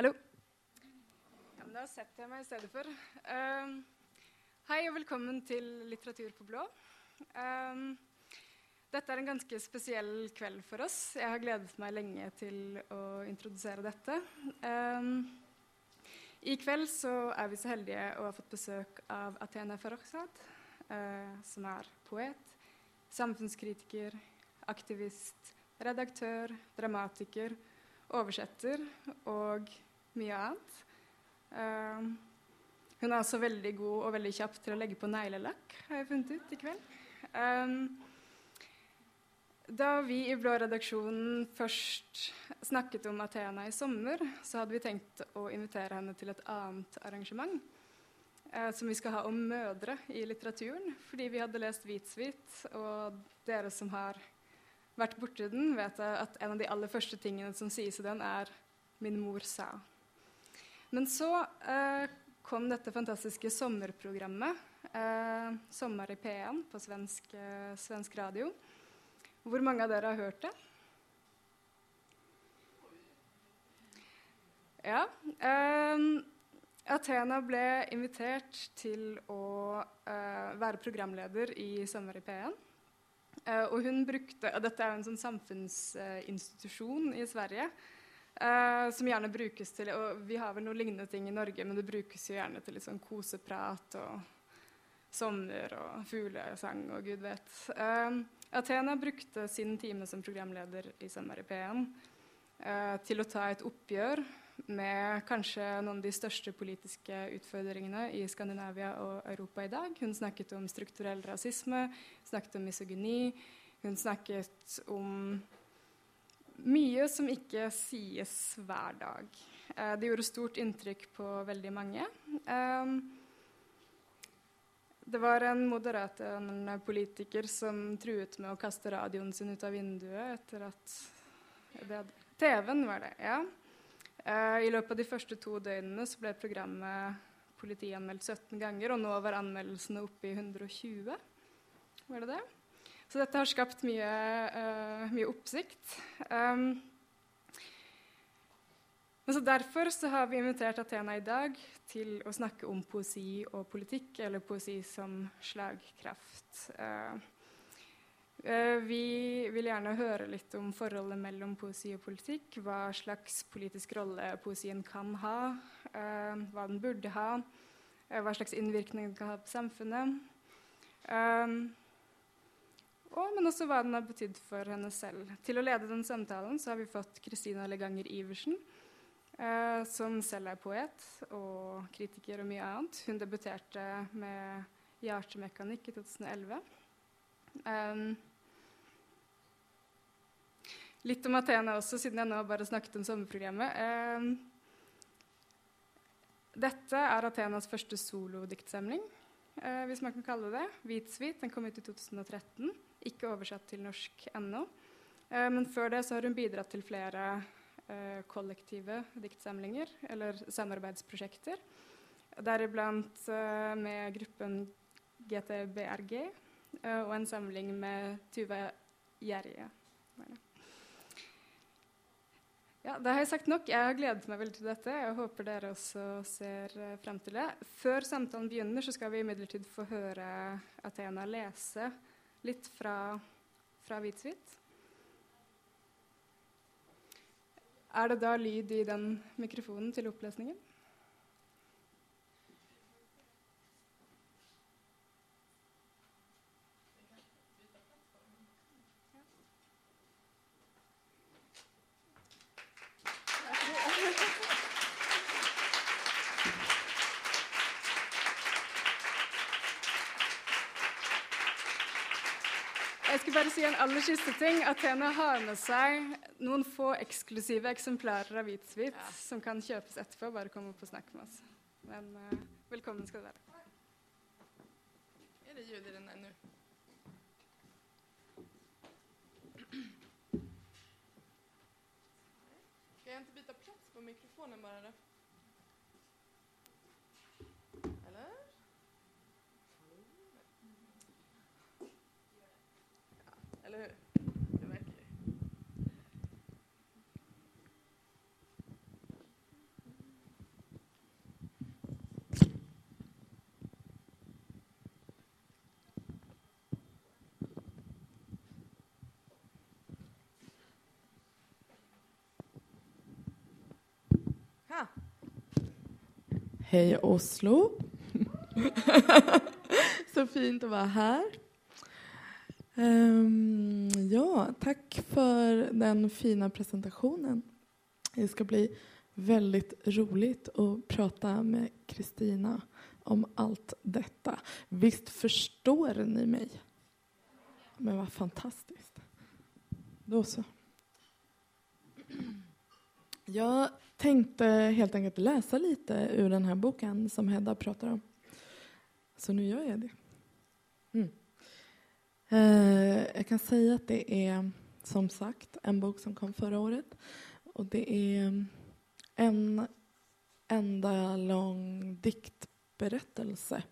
Hallo. Ja, da setter jeg meg i stedet for. Um, hei og velkommen til Litteratur på blå. Um, dette er en ganske spesiell kveld for oss. Jeg har gledet meg lenge til å introdusere dette. Um, I kveld så er vi så heldige å ha fått besøk av Athena Farrokhzad, eh, som er poet, samfunnskritiker, aktivist, redaktør, dramatiker, oversetter og mye annet. Uh, hun er også veldig god og veldig kjapp til å legge på neglelakk, har jeg funnet ut i kveld. Um, da vi i Blå redaksjonen først snakket om Athena i sommer, så hadde vi tenkt å invitere henne til et annet arrangement. Uh, som vi skal ha om mødre i litteraturen, fordi vi hadde lest Hvitsvit, og dere som har vært borti den, vet at en av de aller første tingene som sies i den, er 'min mor sa'. Men så eh, kom detta fantastiska sommarprogrammet, eh, 'Sommer i P1' på svensk, eh, svensk, radio. Hur många av er har hört det? Ja. Eh, Athena blev inviterad till att eh, vara programledare i Sommar i P1'. Eh, uh, och hon brukte, och detta är en sån samfunnsinstitusjon uh, i Sverige uh, som gjerne brukes til og Vi har vel noen lignende ting i Norge, men det brukes jo gjerne til litt liksom sånn koseprat og sommer og fuglesang og gud vet. Eh, Athena brukte sin time som programleder i Sommer i P1 til å ta et oppgjør med kanskje noen av de største politiske utfordringene i Skandinavia og Europa i dag. Hun snakket om strukturell rasisme, snakket om misogyni. Hun snakket om mye som ikke sies hver dag. Eh, det gjorde stort inntrykk på veldig mange. Eh, det var en moderat en politiker som truet med å kaste radioen sin ut av vinduet etter at TV-en var det, ja. Uh, I løpet av de første to døgnene så ble programmet politianmeldt 17 ganger, og nå var anmeldelsene oppe i 120. Var det det? Så dette har skapt mye, uh, mye oppsikt. Um, men så Derfor så har vi invitert Athena i dag til å snakke om poesi og politikk, eller poesi som slagkraft. Uh, vi vil gjerne høre litt om forholdet mellom poesi og politikk. Hva slags politisk rolle poesien kan ha, eh, hva den burde ha, eh, hva slags innvirkning den kan ha på samfunnet. Ehm, Og, men også hva den har betydd for henne selv. Til å lede den samtalen så har vi fått Kristina Leganger Iversen, eh, som selv er poet og kritiker og mye annet. Hun debuterte med 'Hjertemekanikk' i 2011. Um, Litt om Athena også, siden jeg nå bare snakket om sommerprogrammet. Eh, dette er Athenas første solodiktsamling, eh, hvis man kan kalle det. 'Hvitsvit'. Den kom ut i 2013. Ikke oversatt til norsk ennå. Eh, men før det så har hun bidratt til flere eh, kollektive diktsamlinger, eller samarbeidsprosjekter. Deriblant eh, med gruppen GTBRG eh, og en samling med Tuva Gjerje. Ja, Da har jeg sagt nok. Jeg har gledet meg veldig til dette. Jeg håper dere også ser uh, frem til det. Før samtalen begynner, så skal vi imidlertid få høre Athena lese litt fra, fra Hvitsvit. Er det da lyd i den mikrofonen til opplesningen? Aller siste ting. Athena har med seg noen få eksklusive eksemplarer av hvitsvit ja. som kan kjøpes etterpå. Bare kom opp og snakk med oss. Men uh, velkommen skal du være. Er det ljud i den? Skal jeg ikke bytte plass på mikrofonen bare? da? eller hur? Det verkar ju. Hej Oslo. Så fint att vara här. Um, ja, tack för den fina presentationen. Det ska bli väldigt roligt att prata med Kristina om allt detta. Visst förstår ni mig? Men vad fantastiskt. Då så. Jag tänkte helt enkelt läsa lite ur den här boken som Hedda pratar om. Så nu gör jag det. Mm. Eh, jag kan säga att det är som sagt en bok som kom förra året. Och det är en enda lång diktberättelse.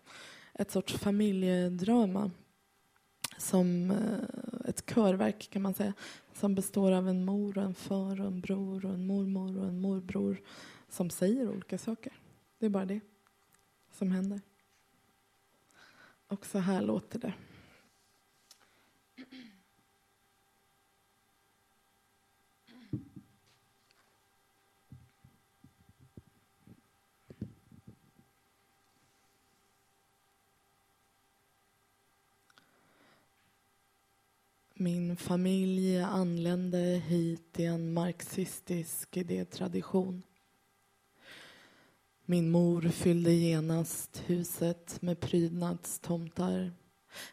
Ett sorts familjedrama. Som eh, ett körverk kan man säga. Som består av en mor, och en far, och en bror, och en mormor och en morbror. Som säger olika saker. Det är bara det som händer. Och så här låter det. Min familj anlände hit i en marxistisk idétradition. Min mor fyllde genast huset med prydnadstomtar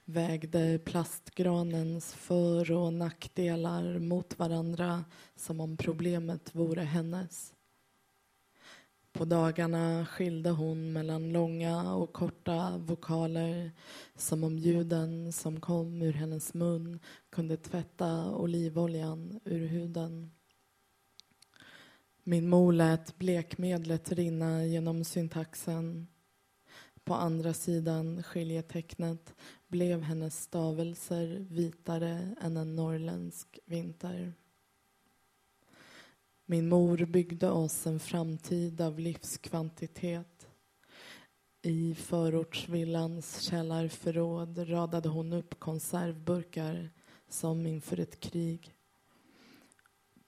vägde plastgranens för och nackdelar mot varandra som om problemet vore hennes. På dagarna skilde hon mellan långa och korta vokaler som om ljuden som kom ur hennes mun kunde tvätta olivoljan ur huden. Min mor lät blekmedlet rinna genom syntaxen. På andra sidan skiljetecknet blev hennes stavelser vitare än en norrländsk vinter. Min mor byggde oss en framtid av livskvantitet. I förortsvillans källarförråd radade hon upp konservburkar som inför ett krig.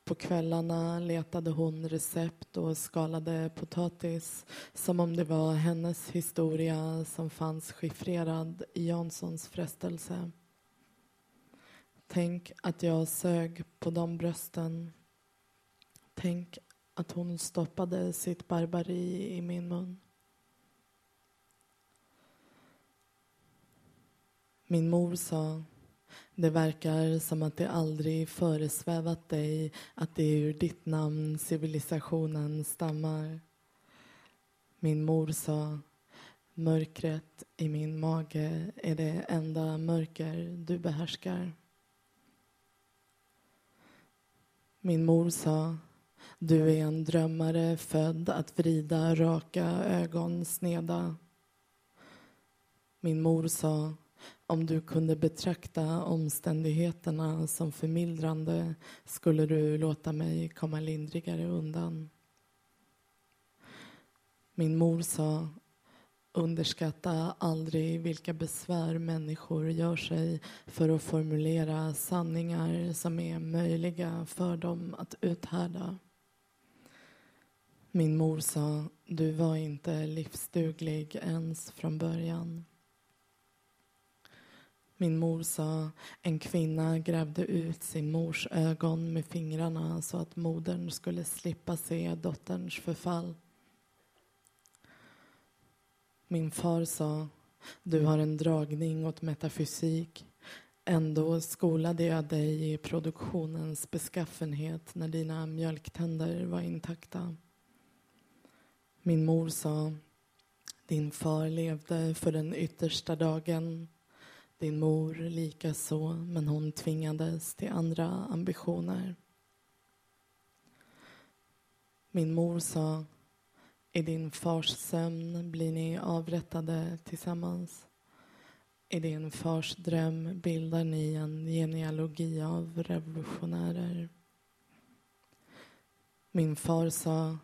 På kvällarna letade hon recept och skalade potatis som om det var hennes historia som fanns chiffrerad i Janssons frestelse. Tänk att jag sög på de brösten Tänk att hon stoppade sitt barbari i min mun. Min mor sa det verkar som att det aldrig föresvävat dig att det är ur ditt namn civilisationen stammar. Min mor sa mörkret i min mage är det enda mörker du behärskar. Min mor sa du är en drömmare född att vrida raka ögon sneda. Min mor sa om du kunde betrakta omständigheterna som förmildrande skulle du låta mig komma lindrigare undan. Min mor sa underskatta aldrig vilka besvär människor gör sig för att formulera sanningar som är möjliga för dem att uthärda. Min mor sa, du var inte livsduglig ens från början. Min mor sa, en kvinna grävde ut sin mors ögon med fingrarna så att modern skulle slippa se dotterns förfall. Min far sa, du har en dragning åt metafysik. Ändå skolade jag dig i produktionens beskaffenhet när dina mjölktänder var intakta. Min mor sa din far levde för den yttersta dagen. Din mor lika så, men hon tvingades till andra ambitioner. Min mor sa i din fars sömn blir ni avrättade tillsammans. I din fars dröm bildar ni en genealogi av revolutionärer. Min far sa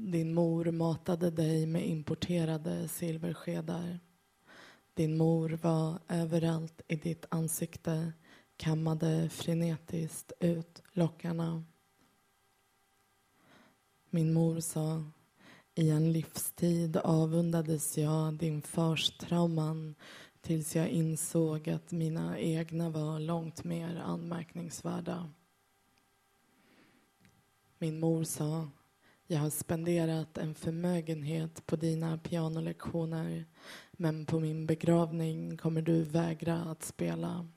din mor matade dig med importerade silverskedar. Din mor var överallt i ditt ansikte, kammade frenetiskt ut lockarna. Min mor sa, I en livstid avundades jag din fars trauman tills jag insåg att mina egna var långt mer anmärkningsvärda. Min mor sa jag har spenderat en förmögenhet på dina pianolektioner men på min begravning kommer du vägra att spela.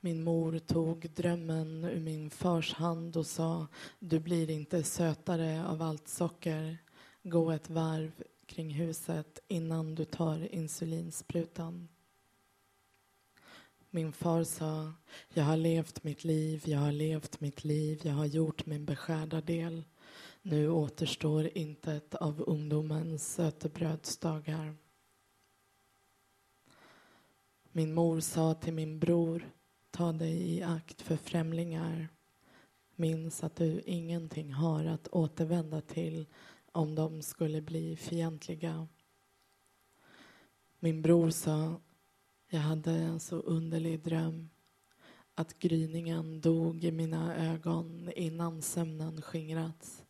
Min mor tog drömmen ur min fars hand och sa du blir inte sötare av allt socker. Gå ett varv kring huset innan du tar insulinsprutan. Min far sa jag har levt mitt liv, jag har levt mitt liv, jag har gjort min beskärda del. Nu återstår intet av ungdomens sötebrödsdagar. Min mor sa till min bror Ta dig i akt för främlingar. Minns att du ingenting har att återvända till om de skulle bli fientliga. Min bror sa, jag hade en så underlig dröm att gryningen dog i mina ögon innan sömnen skingrats.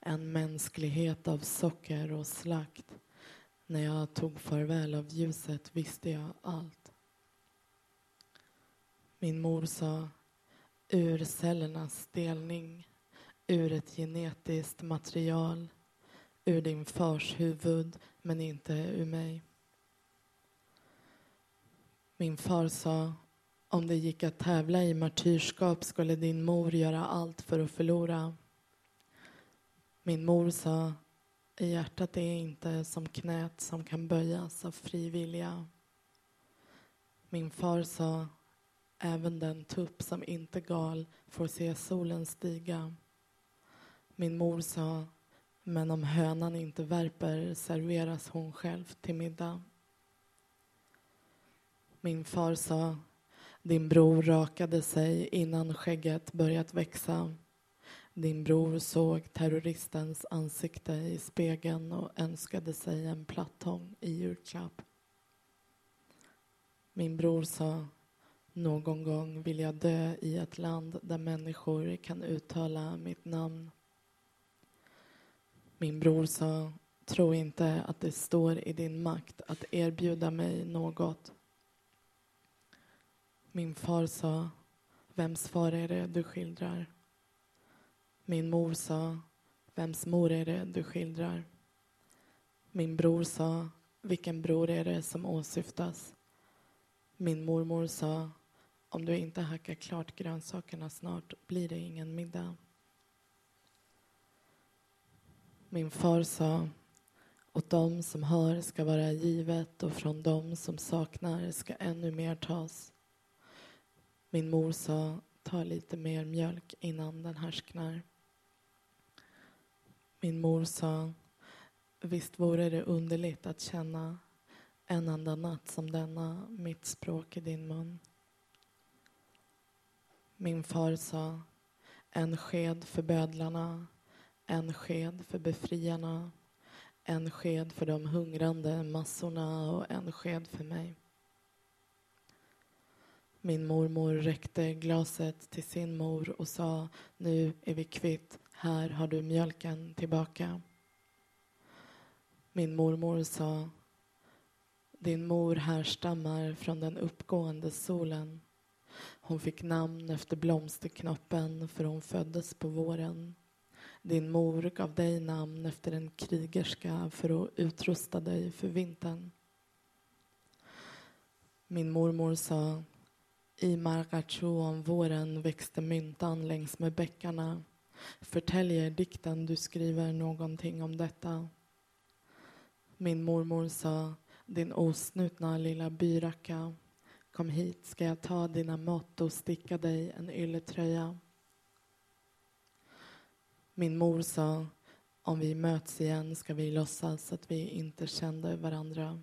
En mänsklighet av socker och slakt. När jag tog farväl av ljuset visste jag allt. Min mor sa ur cellernas delning, ur ett genetiskt material, ur din fars huvud, men inte ur mig. Min far sa om det gick att tävla i martyrskap skulle din mor göra allt för att förlora. Min mor sa hjärtat är inte som knät som kan böjas av fri vilja. Min far sa Även den tupp som inte gal får se solen stiga. Min mor sa, men om hönan inte värper serveras hon själv till middag. Min far sa, din bror rakade sig innan skägget börjat växa. Din bror såg terroristens ansikte i spegeln och önskade sig en plattång i julklapp. Min bror sa någon gång vill jag dö i ett land där människor kan uttala mitt namn. Min bror sa, tro inte att det står i din makt att erbjuda mig något. Min far sa, vems far är det du skildrar? Min mor sa, vems mor är det du skildrar? Min bror sa, vilken bror är det som åsyftas? Min mormor sa, om du inte hackar klart grönsakerna snart blir det ingen middag. Min far sa åt dem som har ska vara givet och från dem som saknar ska ännu mer tas. Min mor sa ta lite mer mjölk innan den härsknar. Min mor sa visst vore det underligt att känna en enda natt som denna mitt språk i din mun. Min far sa en sked för bödlarna, en sked för befriarna en sked för de hungrande massorna och en sked för mig. Min mormor räckte glaset till sin mor och sa nu är vi kvitt, här har du mjölken tillbaka. Min mormor sa din mor härstammar från den uppgående solen hon fick namn efter blomsterknoppen för hon föddes på våren. Din mor gav dig namn efter en krigerska för att utrusta dig för vintern. Min mormor sa i Margacho om våren växte myntan längs med bäckarna. Förtäljer dikten du skriver någonting om detta? Min mormor sa din osnutna lilla byracka Kom hit, ska jag ta dina mått och sticka dig en ylletröja. Min mor sa, om vi möts igen ska vi låtsas att vi inte kände varandra.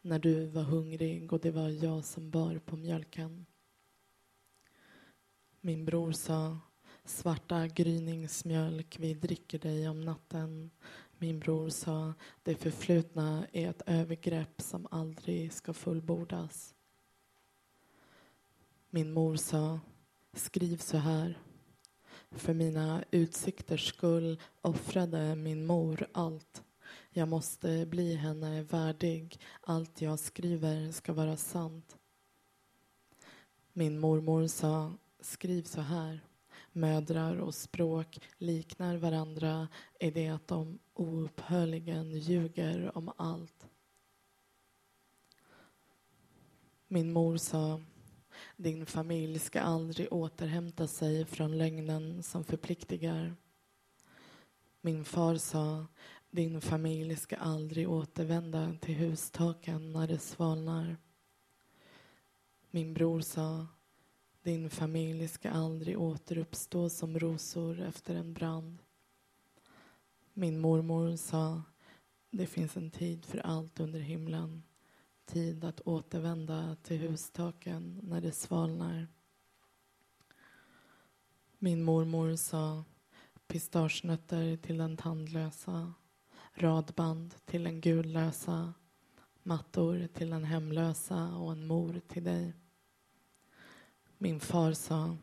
När du var hungrig och det var jag som bar på mjölken. Min bror sa, svarta gryningsmjölk, vi dricker dig om natten. Min bror sa, det förflutna är ett övergrepp som aldrig ska fullbordas. Min mor sa, skriv så här. För mina utsikters skull offrade min mor allt. Jag måste bli henne värdig. Allt jag skriver ska vara sant. Min mormor sa, skriv så här. Mödrar och språk liknar varandra i det att de oupphörligen ljuger om allt. Min mor sa din familj ska aldrig återhämta sig från lögnen som förpliktigar. Min far sa din familj ska aldrig återvända till hustaken när det svalnar. Min bror sa din familj ska aldrig återuppstå som rosor efter en brand. Min mormor sa det finns en tid för allt under himlen tid att återvända till hustaken när det svalnar. Min mormor sa pistagenötter till den tandlösa, radband till den gudlösa, mattor till den hemlösa och en mor till dig. Min far sa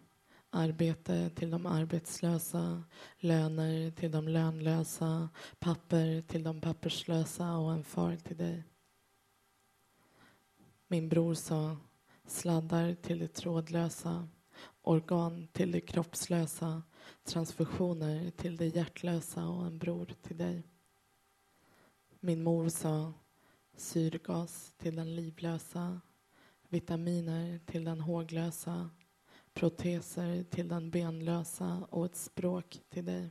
arbete till de arbetslösa, löner till de lönlösa, papper till de papperslösa och en far till dig. Min bror sa sladdar till det trådlösa, organ till det kroppslösa, transfusioner till det hjärtlösa och en bror till dig. Min mor sa syrgas till den livlösa, vitaminer till den håglösa, proteser till den benlösa och ett språk till dig.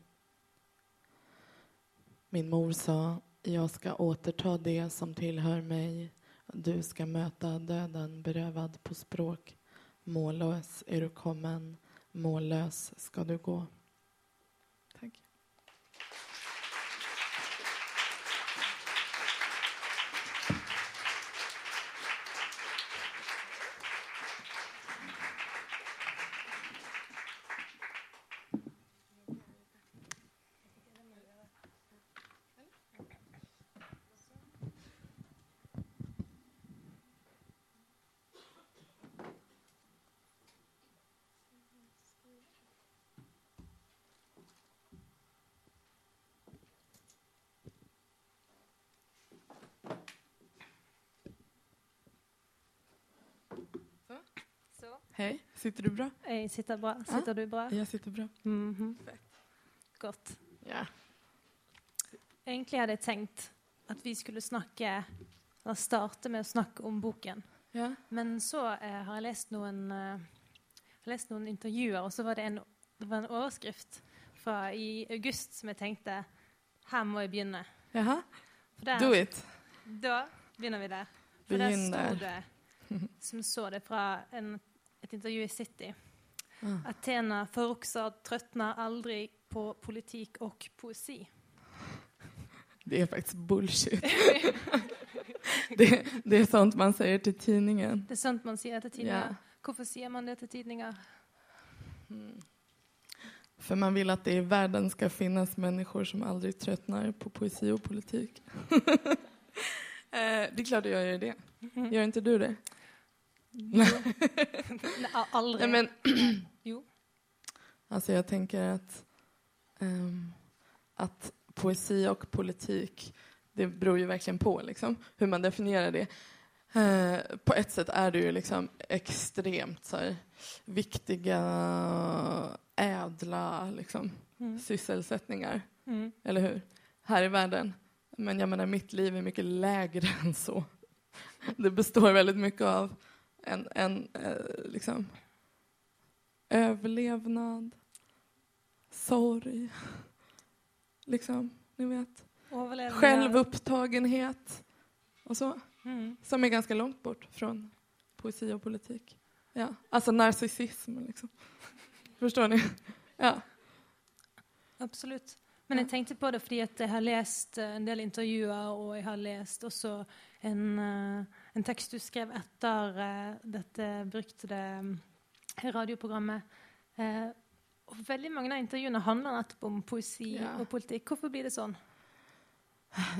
Min mor sa jag ska återta det som tillhör mig du ska möta döden berövad på språk. Mållös är du kommen, mållös ska du gå. Tack. Så. Hej, sitter du bra? Jag sitter bra. Sitter du bra? Jag sitter bra. Mhm. Godt. Ja. Egentlig hadde jeg tenkt at vi skulle snakke eller starte med å snakke om boken. ja. Men så eh, har jeg lest noen, eh, lest noen intervjuer, og så var det en, det var en overskrift fra i august som jeg tenkte her må jeg begynne. Jaha, der, do it. Da begynner vi der. For der Begynn sto der. det, som så det fra en, et intervju i City, Ah. Athena Farrokhzad tröttnar aldrig på politik och poesi. Det är faktiskt bullshit. det, det är sånt man säger till tidningen. Det är sånt man säger till tidningar. Ja. Varför säger man det till tidningar? För man vill att det i världen ska finnas människor som aldrig tröttnar på poesi och politik. Eh, det är klart att jag gör det. Gör inte du det? Nej, aldrig. Nej, men, Jo. alltså jag tänker att, ehm, att poesi och politik, det beror ju verkligen på liksom, hur man definierar det. Eh, på ett sätt är det ju liksom extremt så här, viktiga, ädla liksom, Mm. sysselsättningar. Mm. Eller hur? Här i världen. Men jag menar, mitt liv är mycket lägre än så. Det består väldigt mycket av en, en eh, liksom, överlevnad, sorg, liksom, ni vet. Självupptagenhet och så. Mm. Som är ganska långt bort från poesi och politik. Ja. Alltså narcissism, liksom. Förstår ni? Ja. Absolutt. Men jeg tenkte på det fordi at jeg har lest eh, en del intervjuer, og jeg har lest også en, eh, en tekst du skrev etter eh, dette beryktede eh, radioprogrammet. Eh, og veldig mange av intervjuene handler nettopp om poesi Ja. og politikk. Hvorfor blir det sånn?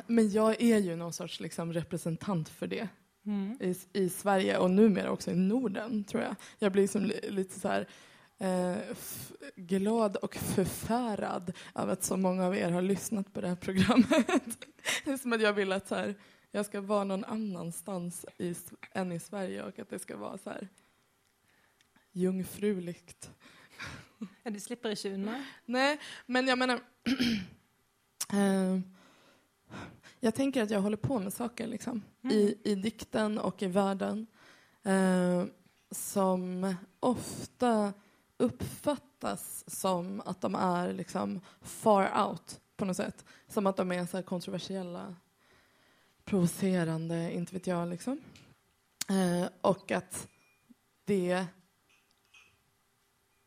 Men jag är ju någon sorts liksom, representant för det. Mm. i, i Sverige och numera också i Norden, tror jag. Jag blir liksom li, lite så här eh, glad och förfärad av att så många av er har lyssnat på det här programmet. det är som att jag vill att så här, jag ska vara någon annanstans i, än i Sverige och att det ska vara så här jungfruligt. Ja, du slipper ikke unna. Nej, men jag menar... eh, jag tänker att jag håller på med saker liksom, i, i dikten och i världen eh, som ofta uppfattas som att de är liksom far out på något sätt. Som att de är så kontroversiella, provocerande, inte vet jag. Liksom. Eh, och att det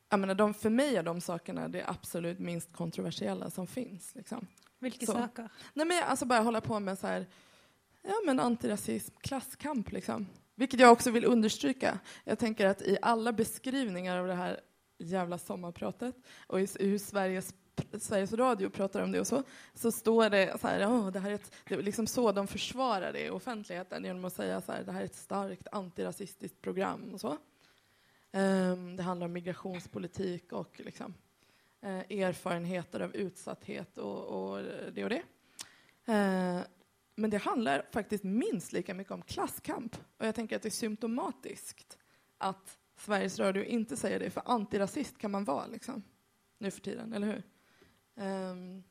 jag menar, de, för mig är de sakerna det absolut minst kontroversiella som finns. Liksom. Hvilke Så. saker? Nej, men jag, alltså bara hålla på med så här, ja, men antirasism, klasskamp. Liksom. Vilket jag också vill understryka. Jag tänker att i alla beskrivningar av det här jävla sommarpratet och i, hur Sveriges, Sveriges Radio pratar om det och så, så står det så här, oh, det här är ett, det är liksom så de försvarar det i offentligheten genom att säga så här, det här är ett starkt antirasistiskt program och så. Um, det handlar om migrationspolitik och liksom, uh, erfarenheter av utsatthet och, och det och det. Uh, men det handlar faktiskt minst lika mycket om klasskamp. Och jag tänker att det är symptomatiskt att Sveriges Radio inte säger det, för antirasist kan man vara liksom, nu för tiden, eller hur? Um,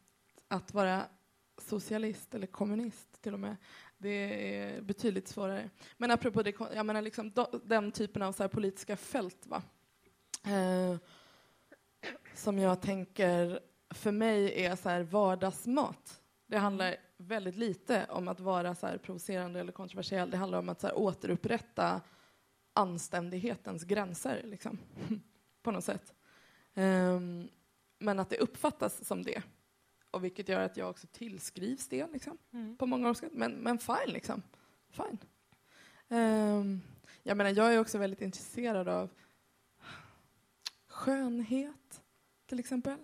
att vara socialist eller kommunist till och med, det är betydligt svårare. Men apropå det, jag menar liksom do, den typen av så här politiska fält, va? Uh, som jag tänker för mig är så här vardagsmat. Det handlar väldigt lite om att vara så här provocerande eller kontroversiell. Det handlar om att så här återupprätta anständighetens gränser, liksom. på något sätt. Um, men att det uppfattas som det. Och vilket gör att jag också tillskrivs det liksom, Mm. på många år. Men, men fine, liksom. Fine. Ehm, jag menar, jag är också väldigt intresserad av skönhet, till exempel.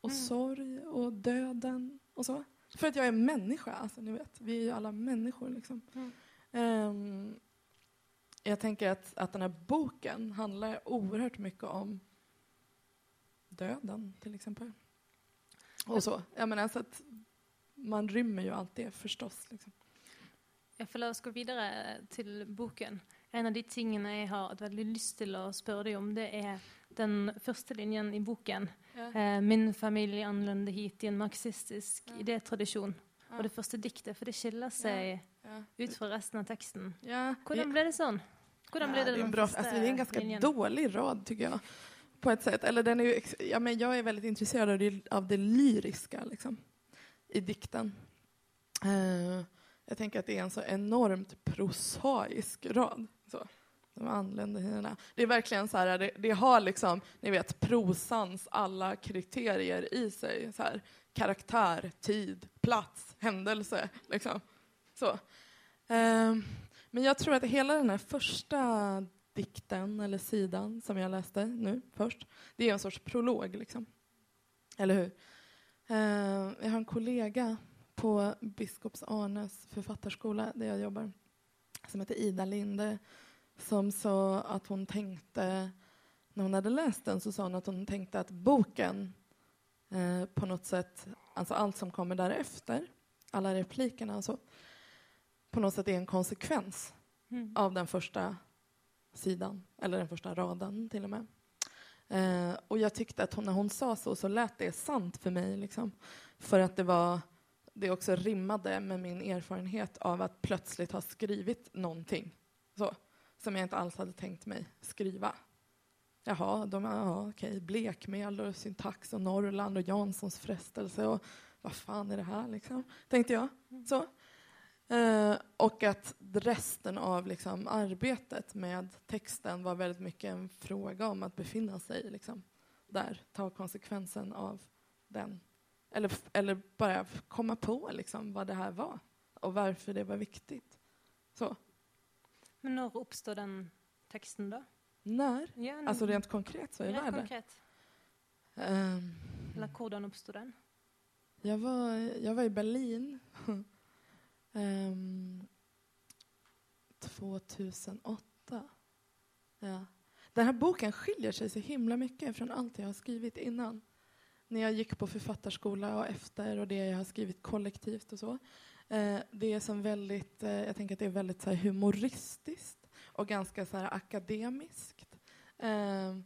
Och Mm. sorg och döden och så. För att jag är människa, alltså ni vet. Vi är ju alla människor liksom. Mm. Ehm, jag tänker att, att den här boken handlar oerhört mycket om döden, till exempel. Och så. Jag menar, så att man rymmer ju allt det förstås. Liksom. Ja, La oss gå videre til boken. En av de tingene jeg har hatt veldig lyst til å spørre deg om, det er den første linjen i boken. Eh, 'Min familie anlendte hit i en marxistisk Ja. idétradisjon'. Ja. Og det første diktet, for det skiller Ja. ut fra resten av teksten. Ja, Hvordan ble det sånn? Hvordan ble Ja, det det, är en den bra, første alltså, det är en ganska linjen? dålig rad, tycker jag. På ett sätt. Eller den är ju, ja, men jag är väldigt intresserad av det, av det lyriska liksom, i dikten. Eh, jag tänker att det är en så enormt prosaisk rad. Så. De anländer hela. Det är verkligen så här, det, det har liksom, ni vet, prosans alla kriterier i sig. Så här, karaktär, tid, plats, händelse. Liksom. Så. Eh, men jag tror att hela den här första dikten, eller sidan, som jag läste nu först, det är en sorts prolog. Liksom. Eller hur? Eh, jag har en kollega på Biskops Arnes författarskola, där jag jobbar, som heter Ida Linde, som sa att hon tänkte, när hon hade läst den, så sa hon att hon tänkte att boken eh, på något sätt, alltså allt som kommer därefter, alla replikerna och så, på något sätt är en konsekvens Mm. av den första sidan, eller den första raden till och med. Eh, och jag tyckte att hon, när hon sa så, så lät det sant för mig. Liksom. För att det var, det också rimmade med min erfarenhet av att plötsligt ha skrivit någonting så, som jag inte alls hade tänkt mig skriva. Jaha, de, ja, okej, blekmel och syntax och Norrland och Janssons frestelse och vad fan är det här liksom, tänkte jag. Så. Eh, och att resten av liksom, arbetet med texten var väldigt mycket en fråga om att befinna sig liksom, där, ta konsekvensen av den. Eller, eller bara komma på liksom, vad det här var och varför det var viktigt. Så. Men når oppstår den teksten, da? När? Ja, Alltså rent konkret så i rent världen. konkret. Ehm, Eller hvordan oppstod den? jag, var, jag var i Berlin Ehm, um, 2008. Ja. Den här boken skiljer sig så himla mycket från allt jag har skrivit innan. När jag gick på författarskola och efter och det jag har skrivit kollektivt och så. Eh, det är som väldigt, eh, jag tänker att det är väldigt så här, humoristiskt och ganska så här, akademiskt. Eh,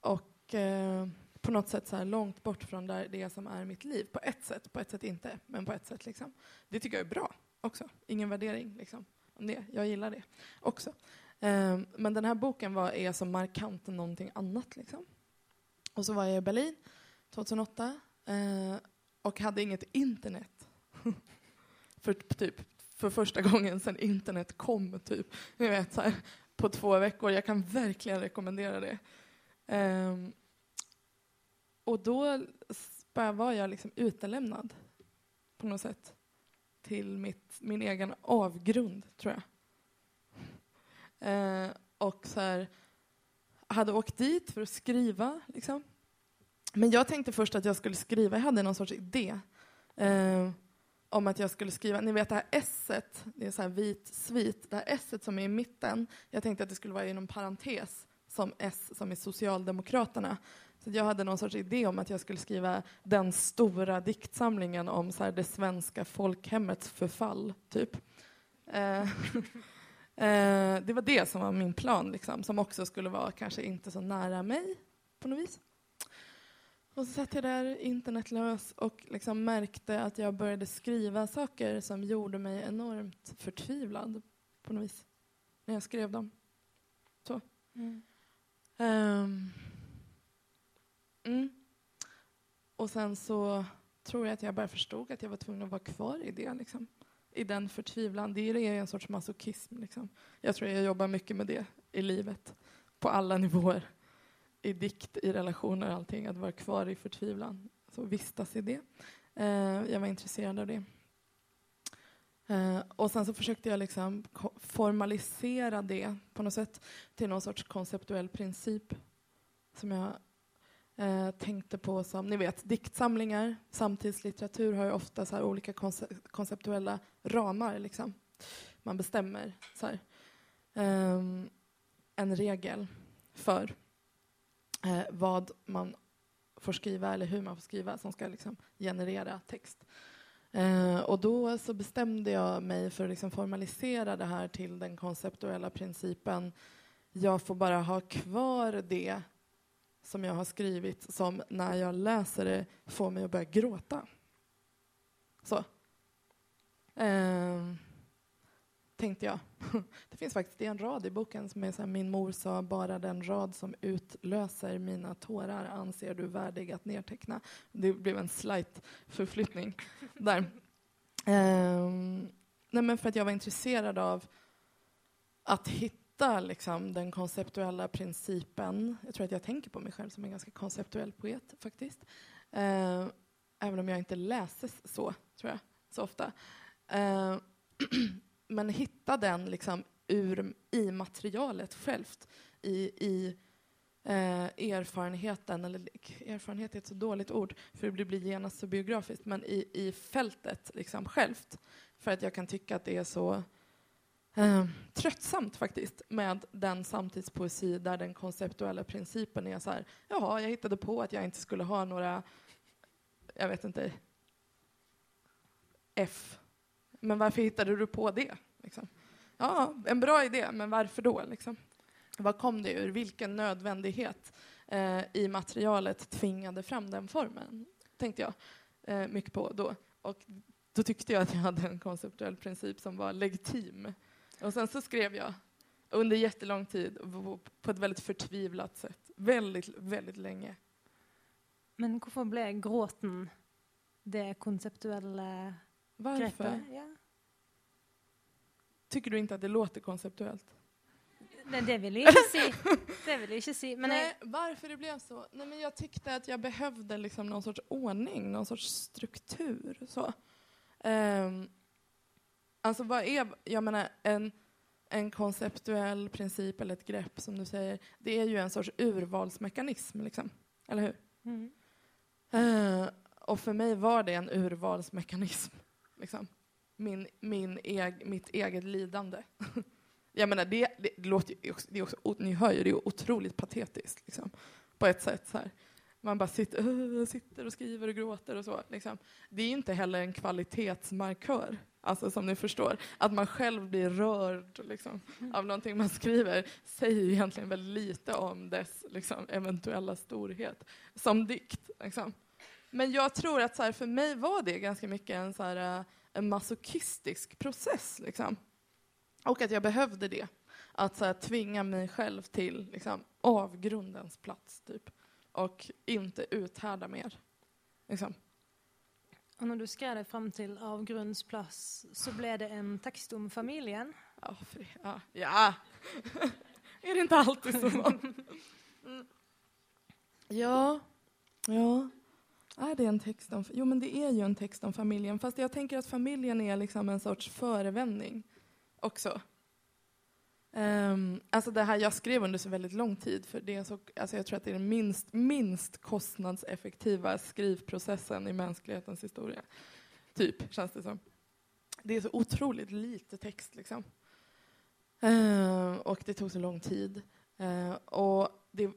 och eh, på något sätt så här, långt bort från där det som är mitt liv. På ett sätt, på ett sätt inte, men på ett sätt. Liksom. Det tycker jag är bra också. Ingen värdering liksom, om det. Jag gillar det också. Um, men den här boken var, är så markant någonting annat. Liksom. Och så var jag i Berlin 2008 uh, eh, och hade inget internet. för typ för första gången sedan internet kom, typ. Ni vet, så här, på två veckor. Jag kan verkligen rekommendera det. Um, och då bara var jag liksom utelämnad på något sätt till mitt, min egen avgrund, tror jag. Eh, och så här, hade åkt dit för att skriva. Liksom. Men jag tänkte först att jag skulle skriva, jag hade någon sorts idé. eh, om att jag skulle skriva, ni vet det här s det är så här vit svit, det här esset som är i mitten, jag tänkte att det skulle vara inom parentes som S som är Socialdemokraterna. Så jag hade någon sorts idé om att jag skulle skriva den stora diktsamlingen om så här, det svenska folkhemmets förfall, typ. Eh, eh, det var det som var min plan, liksom, som också skulle vara kanske inte så nära mig på något vis. Och så satt jag där internetlös och liksom märkte att jag började skriva saker som gjorde mig enormt förtvivlad på något vis, när jag skrev dem. Så. Mm. Um, mm. Och sen så tror jag att jag bara förstod att jag var tvungen att vara kvar i det. Liksom. I den förtvivlan. Det är en sorts masochism. Liksom. Jag tror jag jobbar mycket med det i livet. På alla nivåer. I dikt, i relationer, och allting. Att vara kvar i förtvivlan. Så vistas i det. Eh, jag var intresserad av det. Eh, och sen så försökte jag liksom formalisera det på något sätt till någon sorts konceptuell princip som jag Eh, tänkte på som, ni vet, diktsamlingar, samtidslitteratur har ju ofta så olika konce konceptuella ramar. Liksom. Man bestämmer så här, eh, en regel för eh, vad man får skriva eller hur man får skriva som ska liksom generera text. Eh, och då så bestämde jag mig för att liksom formalisera det här till den konceptuella principen jag får bara ha kvar det som jag har skrivit som när jag läser det får mig att börja gråta. Så. Eh, tänkte jag. Det finns faktiskt en rad i boken som är så här, min mor sa bara den rad som utlöser mina tårar anser du värdig att nedteckna. Det blev en slight förflyttning där. Um, nej men för att jag var intresserad av att hitta liksom, den konceptuella principen. Jag tror att jag tänker på mig själv som en ganska konceptuell poet faktiskt. Eh, även om jag inte läses så, tror jag, så ofta. Eh, men hitta den liksom ur, i materialet självt, i, i eh, erfarenheten, eller erfarenhet är ett så dåligt ord för det blir genast så biografiskt, men i, i fältet liksom självt. För att jag kan tycka att det är så eh, tröttsamt faktiskt med den samtidspoesi där den konceptuella principen är så här, jaha, jag hittade på att jag inte skulle ha några, jag vet inte, F men varför hittade du på det? Liksom? Ja, en bra idé, men varför då? Liksom? Vad kom det ur? Vilken nödvändighet eh, i materialet tvingade fram den formen? Tänkte jag eh, mycket på då. Och då tyckte jag att jag hade en konceptuell princip som var legitim. Och sen så skrev jag under jättelång tid på ett väldigt förtvivlat sätt. Väldigt, väldigt länge. Men varför blev gråten det konceptuella Varför? Ja. Tycker du inte att det låter konceptuellt? Nej, det vill jag inte se. Det vill jag inte se. Men Nej, varför det blev så? Nej, men jag tyckte att jag behövde liksom någon sorts ordning, någon sorts struktur. Så. Um, alltså vad är, jag menar, en, en konceptuell princip eller ett grepp som du säger, det är ju en sorts urvalsmekanism, liksom. eller hur? Mm. Uh, och för mig var det en urvalsmekanism. Liksom. Min, min eg, mitt eget lidande. Jag menar, det, det, det låter också, det också, ni hör ju, det är otroligt patetiskt liksom, på ett sätt. Så här. Man bara sitter, "Åh", sitter och skriver och gråter och så. Liksom. Det är inte heller en kvalitetsmarkör, alltså som ni förstår. Att man själv blir rörd liksom, av någonting man skriver säger ju egentligen väldigt lite om dess liksom, eventuella storhet som dikt. Liksom. Men jag tror att så här, för mig var det ganska mycket en, så här, eh, en masochistisk process. Liksom. Och att jag behövde det. Att så här, tvinga mig själv till liksom, avgrundens plats, typ. Och inte uthärda mer. Liksom. Och när du skrev dig fram till avgrundsplats så blev det en text om familjen. Ja, för, ja. ja. är det inte alltid så? Ja, ja. Är det en text om... Jo, men det är ju en text om familjen. Fast jag tänker att familjen är liksom en sorts förevändning också. Um, alltså det här jag skrev under så väldigt lång tid, för det är så, alltså jag tror att det är den minst, minst kostnadseffektiva skrivprocessen i mänsklighetens historia. Typ, känns det som. Det är så otroligt lite text liksom. Eh, och det tog så lång tid. Uh, och det,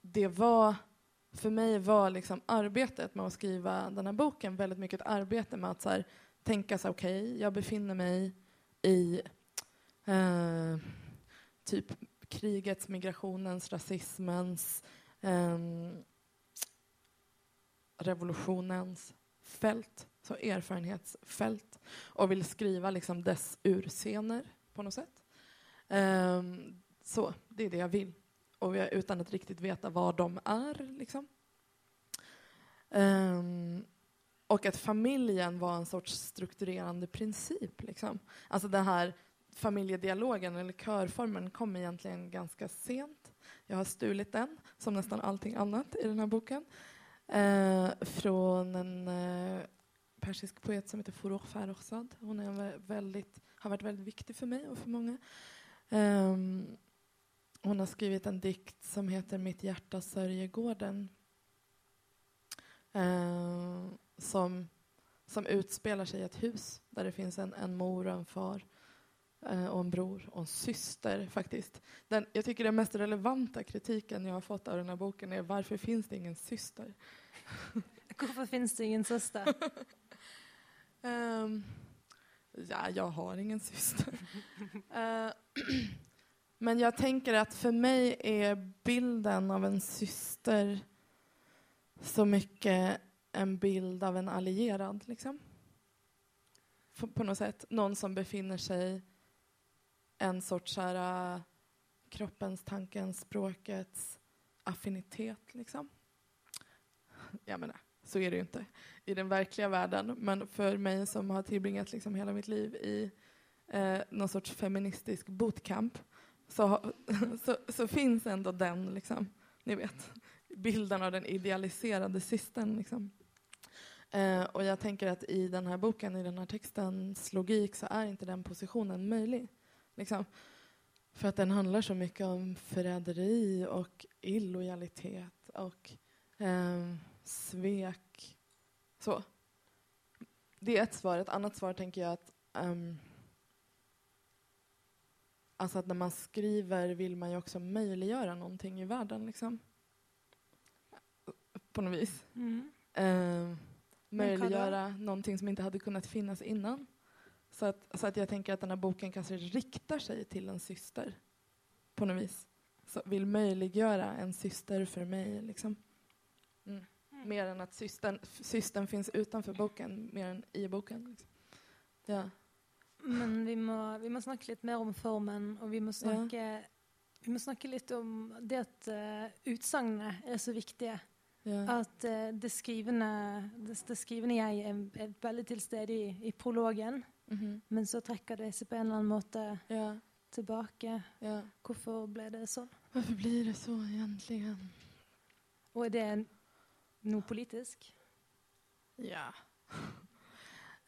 det var, för mig var liksom arbetet med att skriva den här boken väldigt mycket ett arbete med att så här, tänka så okej, okej, jag befinner mig i eh, typ krigets, migrationens, rasismens, eh, revolutionens fält, så erfarenhetsfält och vill skriva liksom dess urscener på något sätt. Eh, så, det är det jag vill. Och jag, utan att riktigt veta vad de är. Liksom. Um, och att familjen var en sorts strukturerande princip. Liksom. Alltså det här familjedialogen, eller körformen, kom egentligen ganska sent. Jag har stulit den, som nästan allting annat i den här boken, eh, från en eh, persisk poet som heter Forough Farrokhzad. Hon är väldigt, har varit väldigt viktig för mig och för många. Eh, hon har skrivit en dikt som heter Mitt hjärta sörjer gården. Ehm, som, som utspelar sig i ett hus där det finns en, en mor och en far eh, och en bror och en syster faktiskt. Den, jag tycker den mest relevanta kritiken jag har fått av den här boken är varför finns det ingen syster? Varför finns det ingen syster? Ehm, ja, jag har ingen syster. Eh, men jag tänker att för mig är bilden av en syster så mycket en bild av en allierad. Liksom. På något sätt. Någon som befinner sig en sorts här, uh, kroppens, tankens, språkets affinitet. Liksom. Jag menar, så är det ju inte i den verkliga världen. Men för mig som har tillbringat liksom hela mitt liv i eh, någon sorts feministisk bootcamp så, så, så finns ändå den, liksom, ni vet, bilden av den idealiserade systern. Liksom. Eh, och jag tänker att i den här boken, i den här textens logik, så är inte den positionen möjlig. Liksom. För att den handlar så mycket om förräderi och illojalitet och eh, svek. Så. Det är ett svar. Ett annat svar tänker jag att ehm, Alltså att när man skriver vill man ju också möjliggöra någonting i världen. Liksom. På något vis. Mm. Eh, möjliggöra någonting som inte hade kunnat finnas innan. Så att, så att jag tänker att den här boken kanske riktar sig till en syster. På något vis. Så vill möjliggöra en syster för mig. Liksom. Mm. Mer än att systern, systern finns utanför boken, mer än i boken. Liksom. Ja. Men vi må, vi må snakke litt mer om formen, og vi må snakke, vi må snakke litt om det at uh, utsagnene er så viktige. Ja. At eh, det, skrivende, det, det skrivende jeg er, er veldig til stede i, i prologen, Mhm. men så trekker det seg på en eller annen måte ja. tilbake. ja. Hvorfor ble det sånn? Varför blir det så egentligen? Og er det noe politisk? Ja.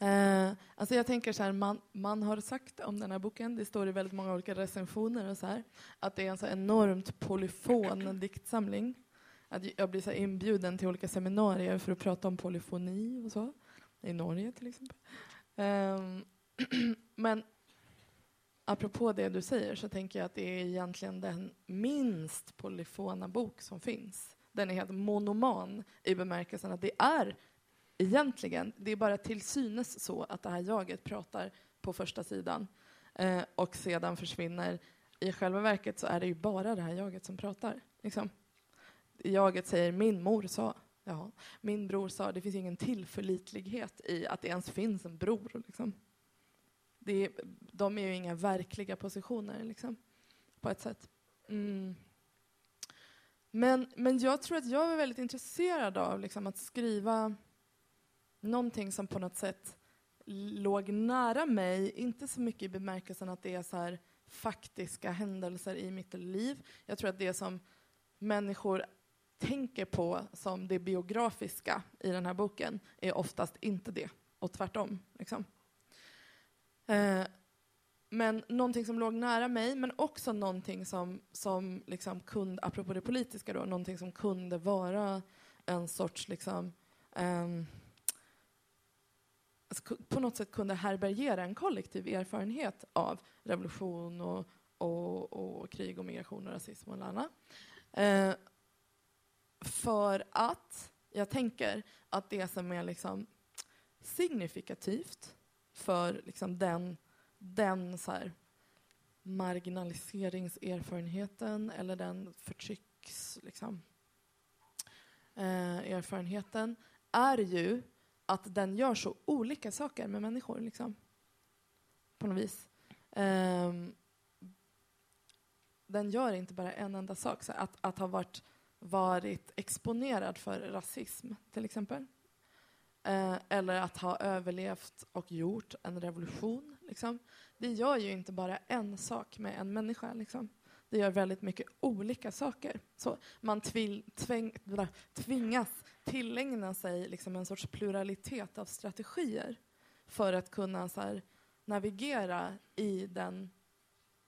Eh, alltså jag tänker så här, man, man har sagt om den här boken, det står i väldigt många olika recensioner och så här, att det är en så enormt polyfon diktsamling. Att jag blir så inbjuden till olika seminarier för att prata om polyfoni och så. I Norge till exempel. Ehm, men apropå det du säger så tänker jag att det är egentligen den minst polyfona bok som finns. Den är helt monoman i bemärkelsen att det är egentligen, det är bara till synes så att det här jaget pratar på första sidan eh, och sedan försvinner. I själva verket så är det ju bara det här jaget som pratar. Liksom. Jaget säger min mor sa, ja, min bror sa, det finns ingen tillförlitlighet i att det ens finns en bror. Liksom. Det är, de är ju inga verkliga positioner liksom, på ett sätt. Mm. Men, men jag tror att jag var väldigt intresserad av liksom, att skriva någonting som på något sätt låg nära mig, inte så mycket i bemärkelsen att det är så här faktiska händelser i mitt liv. Jag tror att det som människor tänker på som det biografiska i den här boken är oftast inte det, och tvärtom. Liksom. Eh, men någonting som låg nära mig, men också någonting som, som liksom kunde, apropå det politiska då, någonting som kunde vara en sorts liksom, um, på något sätt kunde härbärgera en kollektiv erfarenhet av revolution och, och, och krig och migration och rasism och annat. Eh, för att jag tänker att det som är liksom signifikativt för liksom den, den så här marginaliseringserfarenheten eller den förtrycks liksom, eh, erfarenheten är ju att den gör så olika saker med människor. Liksom. På något vis. Eh, den gör inte bara en enda sak. Så att, att ha varit, varit exponerad för rasism, till exempel. Eh, eller att ha överlevt och gjort en revolution. Liksom. Det gör ju inte bara en sak med en människa. Liksom. Det gör väldigt mycket olika saker. Så man tväng, tvingas tillägna sig liksom en sorts pluralitet av strategier för att kunna så här, navigera i den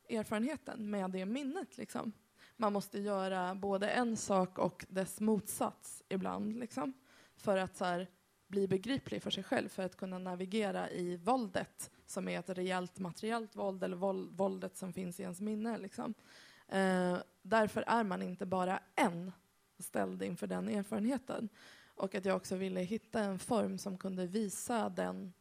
erfarenheten med det minnet. Liksom. Man måste göra både en sak och dess motsats ibland liksom, för att så här, bli begriplig för sig själv, för att kunna navigera i våldet som är ett rejält materiellt våld eller våldet som finns i ens minne. Liksom. Eh, därför är man inte bara en ställd inför den erfarenheten. Och att jag också ville hitta en form som kunde visa den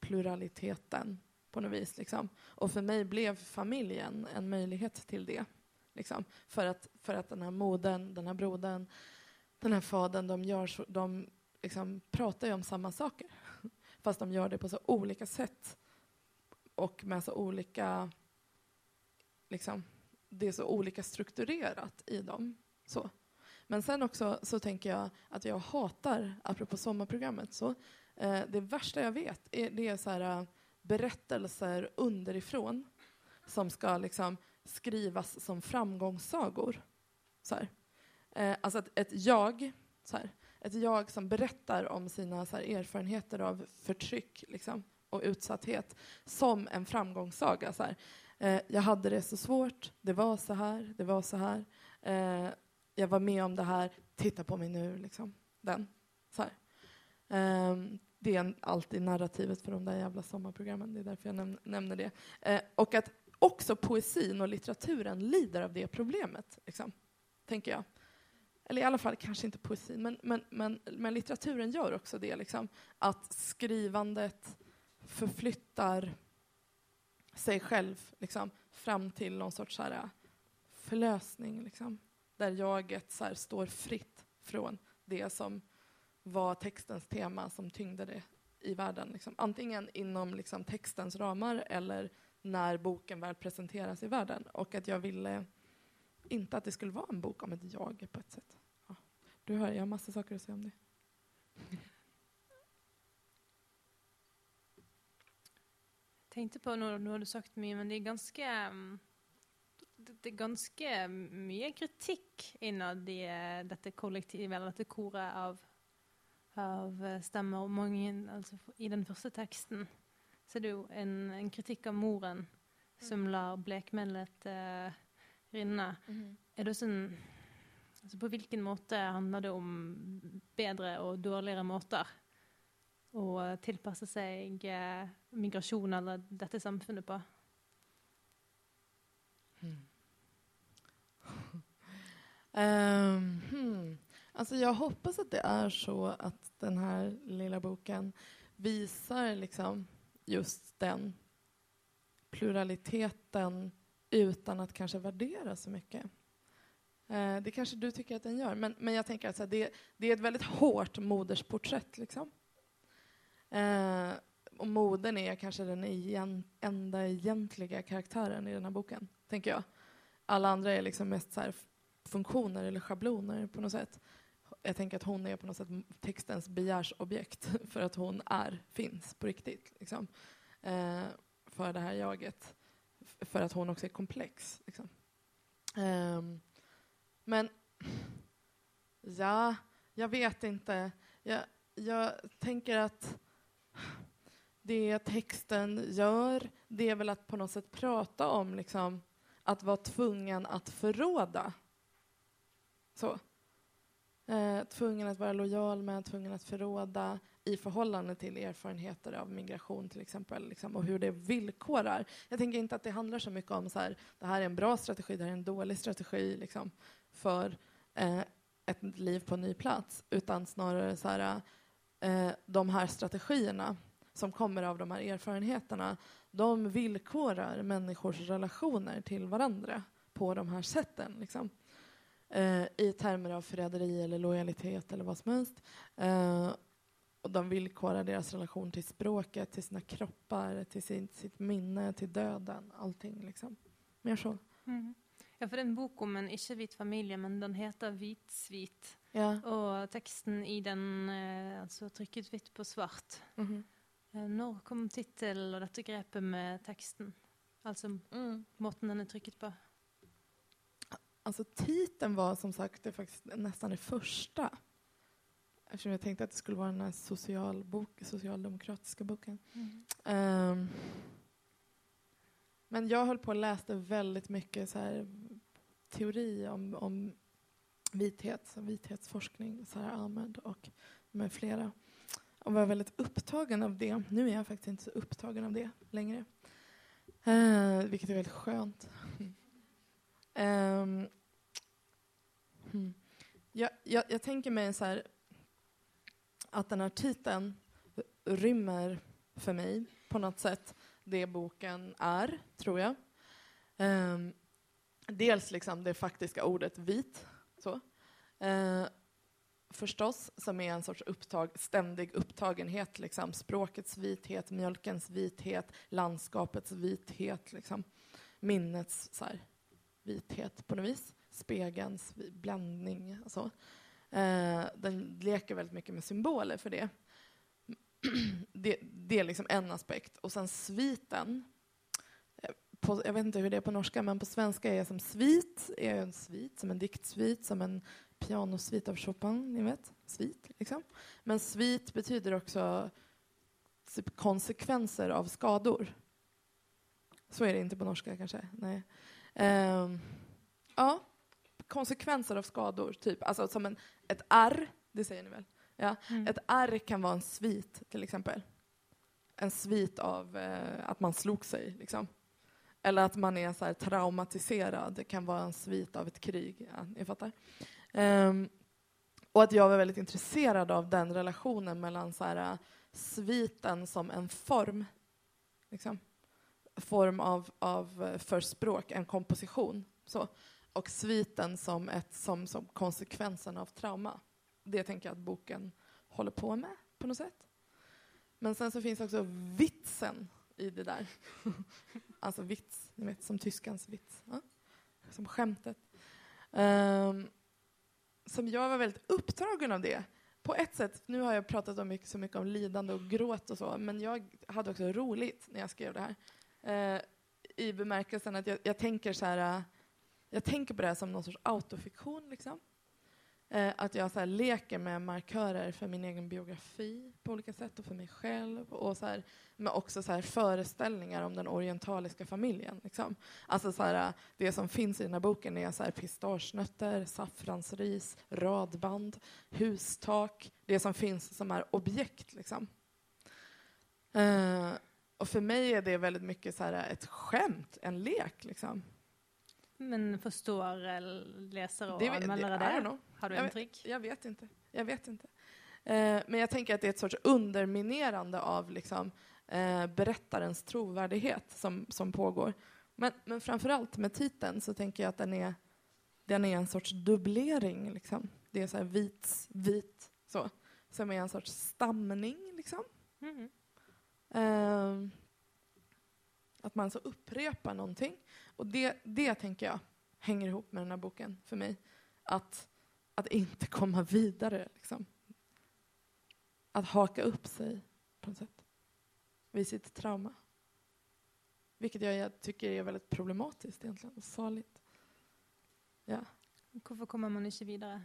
pluraliteten på något vis. Liksom. Och för mig blev familjen en möjlighet till det. Liksom. För, att, för att den här modern, den här brodern, den här fadern, de, gör så, de liksom pratar ju om samma saker. Fast de gör det på så olika sätt och med så olika... Liksom, det är så olika strukturerat i dem. Så. Men sen också så tänker jag att jag hatar, apropå sommarprogrammet, så eh, det värsta jag vet är, det är så här, eh, berättelser underifrån som ska liksom skrivas som framgångssagor. Så här. Eh, alltså ett, ett jag, så här, ett jag som berättar om sina så här, erfarenheter av förtryck liksom, och utsatthet som en framgångssaga. Så här. Eh, jag hade det så svårt, det var så här, det var så här. Eh, jag var med om det här, titta på mig nu. Liksom. Den. Så um, det är alltid narrativet för de där jävla sommarprogrammen. Det är därför jag näm nämner det. Uh, och att också poesin och litteraturen lider av det problemet, liksom, tänker jag. Eller i alla fall kanske inte poesin, men, men, men, men litteraturen gör också det. Liksom, att skrivandet förflyttar sig själv liksom, fram till någon sorts så här, förlösning. Liksom där jaget så här, står fritt från det som var textens tema som tyngde det i världen. Liksom. Antingen inom liksom, textens ramar eller när boken väl presenteras i världen. Och att jag ville inte att det skulle vara en bok om ett jag på ett sätt. Ja. Du hör, jag har massa saker att säga om det. Jag tänkte på, nu, har du sagt mycket, men det är ganska um det er ganske mye kritikk innad i eh, dette kollektivet, eller dette koret av, av eh, stemmer. Mange, altså, I den første teksten så er det jo en, en kritikk av moren som mm. lar blekmelet uh, rinne. Mm -hmm. Er det sånn altså, På hvilken måte handler det om bedre og dårligere måter å tilpasse seg uh, migrasjon eller dette samfunnet på? Ehm, hmm. Alltså jag hoppas att det är så att den här lilla boken visar liksom just den pluraliteten utan att kanske värdera så mycket. Eh, det kanske du tycker att den gör, men, men jag tänker att alltså, det, det, är ett väldigt hårt modersporträtt. Liksom. Eh, och modern är kanske den igen, enda egentliga karaktären i den här boken, tänker jag. Alla andra är liksom mest så funktioner eller schabloner på något sätt. Jag tänker att hon är på något sätt textens begärsobjekt för att hon är, finns på riktigt. Liksom. Eh, för det här jaget. För att hon också är komplex. Liksom. Um, men ja, jag vet inte. Jag, jag tänker att det texten gör, det är väl att på något sätt prata om liksom, att vara tvungen att förråda. Så. Eh, tvungen att vara lojal med, tvungen att förråda i förhållande till erfarenheter av migration till exempel, liksom, och hur det villkorar. Jag tänker inte att det handlar så mycket om så här, det här är en bra strategi, det här är en dålig strategi liksom, för eh, ett liv på en ny plats, utan snarare så här, eh, de här strategierna som kommer av de här erfarenheterna, de villkorar människors relationer till varandra på de här sätten. Liksom. Eh, I termer av förräderi eller lojalitet eller vad som helst. Eh, och de villkorar deras relation till språket, till sina kroppar, till sin, sitt minne, till döden. Allting liksom. Mer så. Mm. Ja, for det er en bok om en ikke-hvit familie, men den heter Hvitsvit. Ja. Og teksten i den eh, altså trykket hvitt på svart. Mm -hmm. Eh, Når kom tittel og dette grepet med teksten? Altså mm. måten den är trykket på? Alltså titeln var som sagt det faktiskt nästan det första. Eftersom jag tänkte att det skulle vara den här socialbok, socialdemokratiska boken. Mm. Um, men jag höll på och läste väldigt mycket så här, teori om, om vithet, vithetsforskning, Sara Ahmed och med flera och var väldigt upptagen av det. Nu är jag faktiskt inte så upptagen av det längre. Eh, vilket är väldigt skönt. um, hmm. jag, jag, jag, tänker mig så här, att den här titeln rymmer för mig på något sätt det boken är, tror jag. Um, dels liksom det faktiska ordet vit. Så. Uh, förstås, som är en sorts upptag, ständig upptagenhet. Liksom. Språkets vithet, mjölkens vithet, landskapets vithet, liksom. minnets så här, vithet på något vis. Spegelns bländning och så. Eh, den leker väldigt mycket med symboler för det. det, det är liksom en aspekt. Och sen sviten. Eh, på, jag vet inte hur det är på norska, men på svenska är som svit är en svit, som en diktsvit, som en pianosvit av Chopin, ni vet, svit. Liksom. Men svit betyder också typ konsekvenser av skador. Så är det inte på norska kanske. Nej. Um, ja, konsekvenser av skador, typ. Alltså som en, ett R, det säger ni väl? Ja. Mm. Ett R kan vara en svit, till exempel. En svit av eh, att man slog sig, liksom. Eller att man är så traumatiserad. Det kan vara en svit av ett krig. Ja, ni fattar. Um, och att jag var väldigt intresserad av den relationen mellan så här, sviten som en form, liksom. form av, av förspråk, en komposition, så. Och sviten som, ett, som, som konsekvensen av trauma. Det tänker jag att boken håller på med på något sätt. Men sen så finns också vitsen i det där. alltså vits, ni vet, som tyskans vits. Ja? Som skämtet. Um, som jag var väldigt upptagen av det. På ett sätt, nu har jag pratat om mycket, så mycket om lidande och gråt och så, men jag hade också roligt när jag skrev det här. Eh, I bemärkelsen att jag, jag, tänker så här, jag tänker på det här som någon sorts autofiktion. Liksom. Eh, att jag så här, leker med markörer för min egen biografi på olika sätt och för mig själv. Och så här, men också så här, föreställningar om den orientaliska familjen. Liksom. Alltså så här, det som finns i den här boken är så här, pistagenötter, saffransris, radband, hustak. Det som finns som är objekt. Liksom. Eh, och för mig är det väldigt mycket så här, ett skämt, en lek. Liksom. Men förstår eh, läsare och Det don't det? know. Har du Jag? Jag vet inte. Jag vet inte. Eh, men jag tänker att det är ett sorts underminerande av liksom, eh, berättarens trovärdighet som, som pågår. Men, men framförallt med titeln så tänker jag att den är, den är en sorts dubblering. Liksom. Det är så här vit, vit, så. Som är en sorts stamning. Liksom. Mm. Eh, att man så upprepar någonting. Och det, det tänker jag hänger ihop med den här boken för mig. Att, att inte komma vidare. Liksom. Att haka upp sig på något sätt vid sitt trauma. Vilket jag, tycker är väldigt problematiskt egentligen och farligt. Ja. Varför kommer man inte vidare?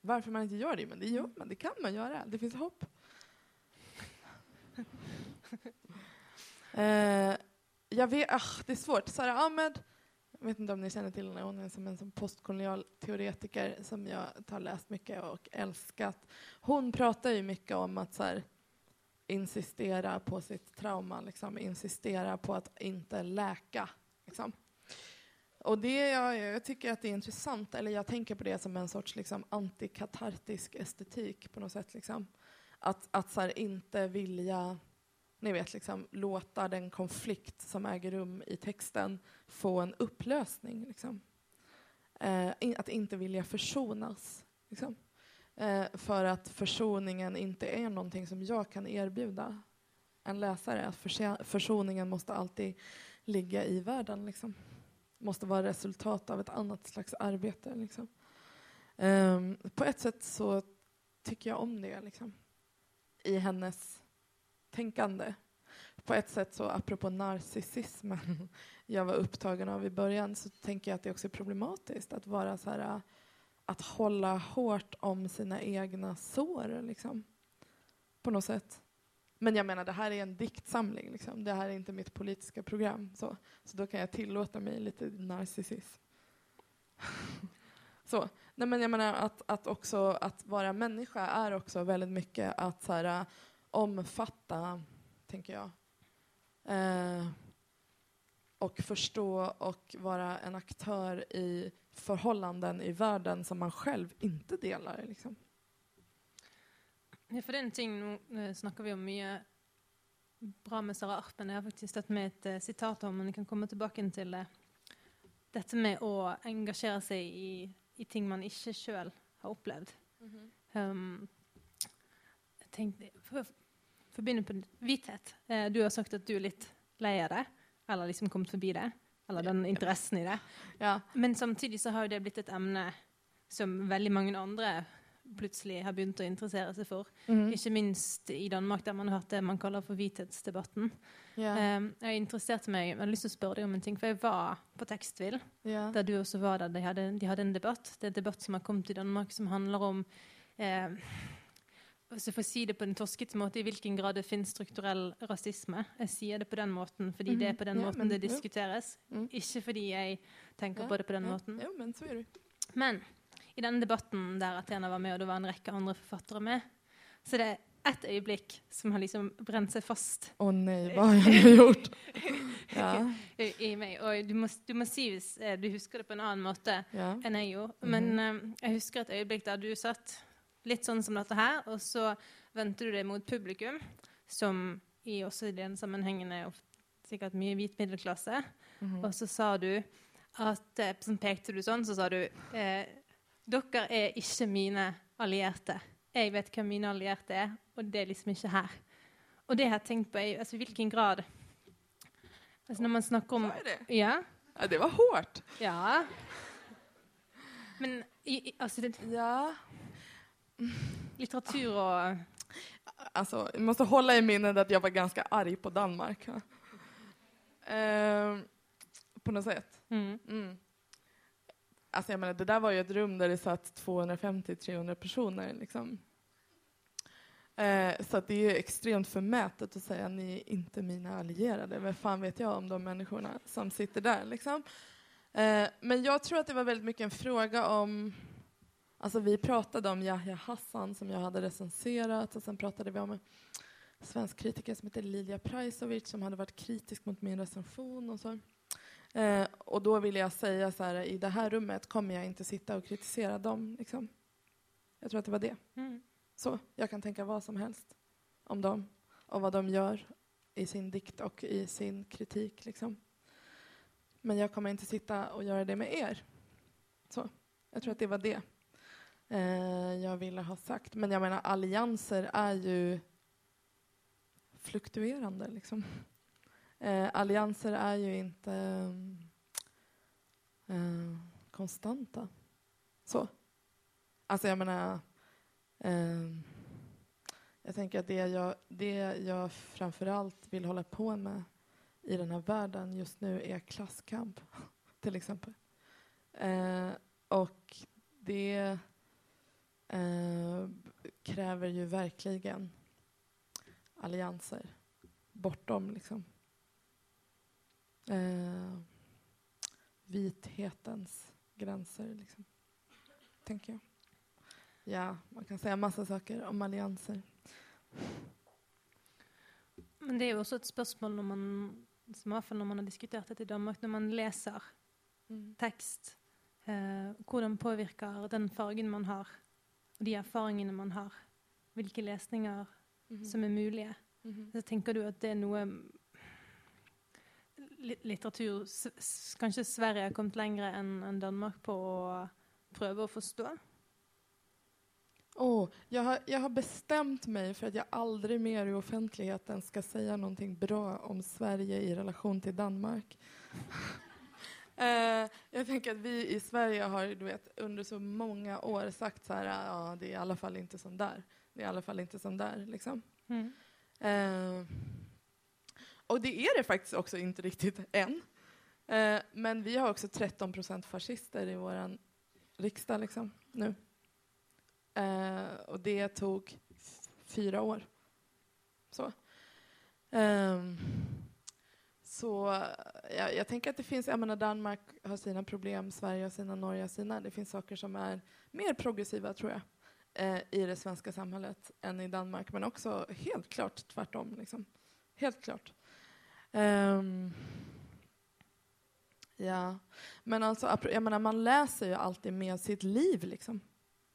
Varför man inte gör det? Men det gör man. Det kan man göra. Det finns hopp. eh, jag vet, ach, det är svårt. Sara Ahmed, jag vet inte om ni känner till henne, hon är som en som postkolonial teoretiker som jag har läst mycket och älskat. Hon pratar ju mycket om att så här, insistera på sitt trauma, liksom, insistera på att inte läka. Liksom. Och det, jag, jag tycker att det är intressant, eller jag tänker på det som en sorts liksom, antikatartisk estetik på något sätt. Liksom. Att, att så här, inte vilja ni vet, liksom, låta den konflikt som äger rum i texten få en upplösning. Liksom. Eh, att inte vilja försonas. Liksom. Eh, för att försoningen inte är någonting som jag kan erbjuda en läsare. Att försoningen måste alltid ligga i världen. Liksom. Måste vara resultat av ett annat slags arbete. Liksom. Eh, på ett sätt så tycker jag om det. Liksom. I hennes tänkande. På ett sätt så, apropå narcissismen jag var upptagen av i början, så tänker jag att det också är problematiskt att vara så här, att hålla hårt om sina egna sår, liksom. På något sätt. Men jag menar, det här är en diktsamling, liksom. Det här är inte mitt politiska program, så, så då kan jag tillåta mig lite narcissism. så. Nej, men jag menar att, att också att vara människa är också väldigt mycket att så här, omfatta, tänker jag. Eh, och förstå och vara en aktör i förhållanden i världen som man själv inte delar. Liksom. Ja, for det er en ting, eh, snakker vi om mye bra med Sara Arpen. Jeg har faktisk tatt med et eh, sitat om, men jeg kan komme tilbake til det. Dette med å engasjere seg i, i ting man ikke sjøl har opplevd. Um, jeg tenkte, for, for å begynne på hvithet. Eh, du har sagt at du er litt lei av det, eller liksom kommet forbi det. Eller den interessen i det. Ja. Men samtidig så har jo det blitt et emne som veldig mange andre plutselig har begynt å interessere seg for. Mm. Ikke minst i Danmark, der man har hatt det man kaller for hvithetsdebatten. Ja. Um, jeg interesserte meg, jeg hadde lyst til å spørre deg om en ting, for jeg var på Tekstvil, Ja. der du også var der. De hadde, de hadde en debatt. Det er en debatt som har kommet i Danmark, som handler om eh, hvis jeg får si det på en toskete måte, i hvilken grad det finnes strukturell rasisme. Jeg sier det på den måten fordi det er på den. Ja, måten men- det diskuteres. Mm. Ikke fordi jeg tenker Ja, på det på den ja. måten. Men så är det. Men i denne debatten der Athena var med, og det var en rekke andre forfattere med, så det er ett øyeblikk som har liksom brent seg fast Åh nej, vad har jag nu gjort? I, meg. Og du må, du må si hvis du husker det på en annen måte enn jeg gjorde. Men eh, jeg husker et øyeblikk der du satt litt sånn som dette her, og så vendte du deg mot publikum, som i også i den sammenhengen er sikkert mye hvit middelklasse. Mhm. Og så sa du at eh, Så pekte du sånn, så sa du eh, Dere er ikke mine allierte. Jeg vet hvem mine allierte er, og det er liksom ikke her. Og det jeg har tenkt på, er altså, i hvilken grad altså, Når man snakker om det? Ja. ja, det var hårt. ja. Men i, i, altså, det, Ja. Litteratur og Alltså, jag måste hålla i minnet att jag var ganska arg på Danmark. Ehm, på något sätt. mm. Mm. Alltså jag menar, det där var ju ett rum där det satt 250-300 personer. Liksom. Eh, så att det är ju extremt förmätet att säga ni är inte mina allierade. Vad fan vet jag om de människorna som sitter där? Liksom. Eh, men jag tror att det var väldigt mycket en fråga om... Alltså vi pratade om Yahya Hassan som jag hade recenserat och sen pratade vi om en svensk kritiker som heter Lilja Prajsovic som hade varit kritisk mot min recension och så. Eh, och då vill jag säga så här, i det här rummet kommer jag inte sitta och kritisera dem. Liksom. Jag tror att det var det. Mm. Så, jag kan tänka vad som helst om dem och vad de gör i sin dikt och i sin kritik. Liksom. Men jag kommer inte sitta och göra det med er. Så, jag tror att det var det eh, jag ville ha sagt. Men jag menar, allianser är ju fluktuerande. Liksom. Eh, allianser är ju inte eh, eh, konstanta. Så. Alltså jag menar, eh, jag tänker att det jag, det jag framförallt vill hålla på med i den här världen just nu är klasskamp, till exempel. Eh, och det eh, kräver ju verkligen allianser bortom liksom, eh, vithetens gränser, liksom, tänker jag. Ja, man kan säga massa saker om allianser. Men det er jo også et spørsmål når man, som i hvert fall når man har diskutert dette i Danmark, når man leser Mm. tekst, eh, hvordan påvirker den fargen man har, og de erfaringene man har, hvilke lesninger Mhm. som er mulige. Mhm. Så tenker du at det er noe li- litteratur Kanskje Sverige har kommet lenger enn enn Danmark på å prøve å forstå? Åh, jag, har, jag har bestämt mig för att jag aldrig mer i offentligheten ska säga någonting bra om Sverige i relation till Danmark. Eh, jag tänker att vi i Sverige har du vet, under så många år sagt så här, ja det är i alla fall inte som där. Det är i alla fall inte som där. Liksom. Mm. Eh, och det är det faktiskt också inte riktigt än. Eh, men vi har också 13 procent fascister i vår riksdag liksom, nu. Eh, och det tog fyra år. Så. Ehm, så jag, jag tänker att det finns, jag menar Danmark har sina problem, Sverige har sina, Norge har sina. Det finns saker som är mer progressiva tror jag eh, i det svenska samhället än i Danmark, men också helt klart tvärtom. Liksom. Helt klart. Um, ja, men alltså, jag menar, man läser ju alltid med sitt liv. Liksom.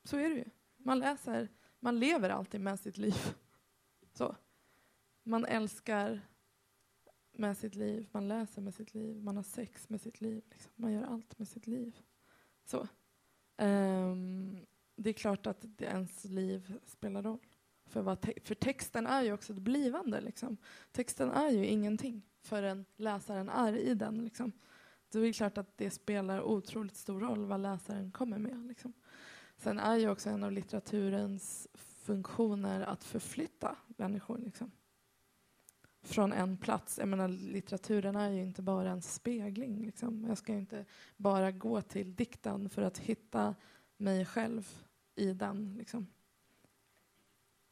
Så är det ju. Man läser, man lever alltid med sitt liv. Så. Man älskar med sitt liv, man läser med sitt liv, man har sex med sitt liv. Liksom. Man gör allt med sitt liv. Så. Um, det är klart att det, ens liv spelar roll. För, vad te- för texten är ju också ett blivande. Liksom. Texten är ju ingenting förrän läsaren är i den. Liksom. Det är klart att det spelar otroligt stor roll vad läsaren kommer med. Liksom. Sen är ju också en av litteraturens funktioner att förflytta människor. Liksom. Från en plats. Jag menar, litteraturen är ju inte bara en spegling. Liksom. Jag ska ju inte bara gå till dikten för att hitta mig själv i den. Liksom.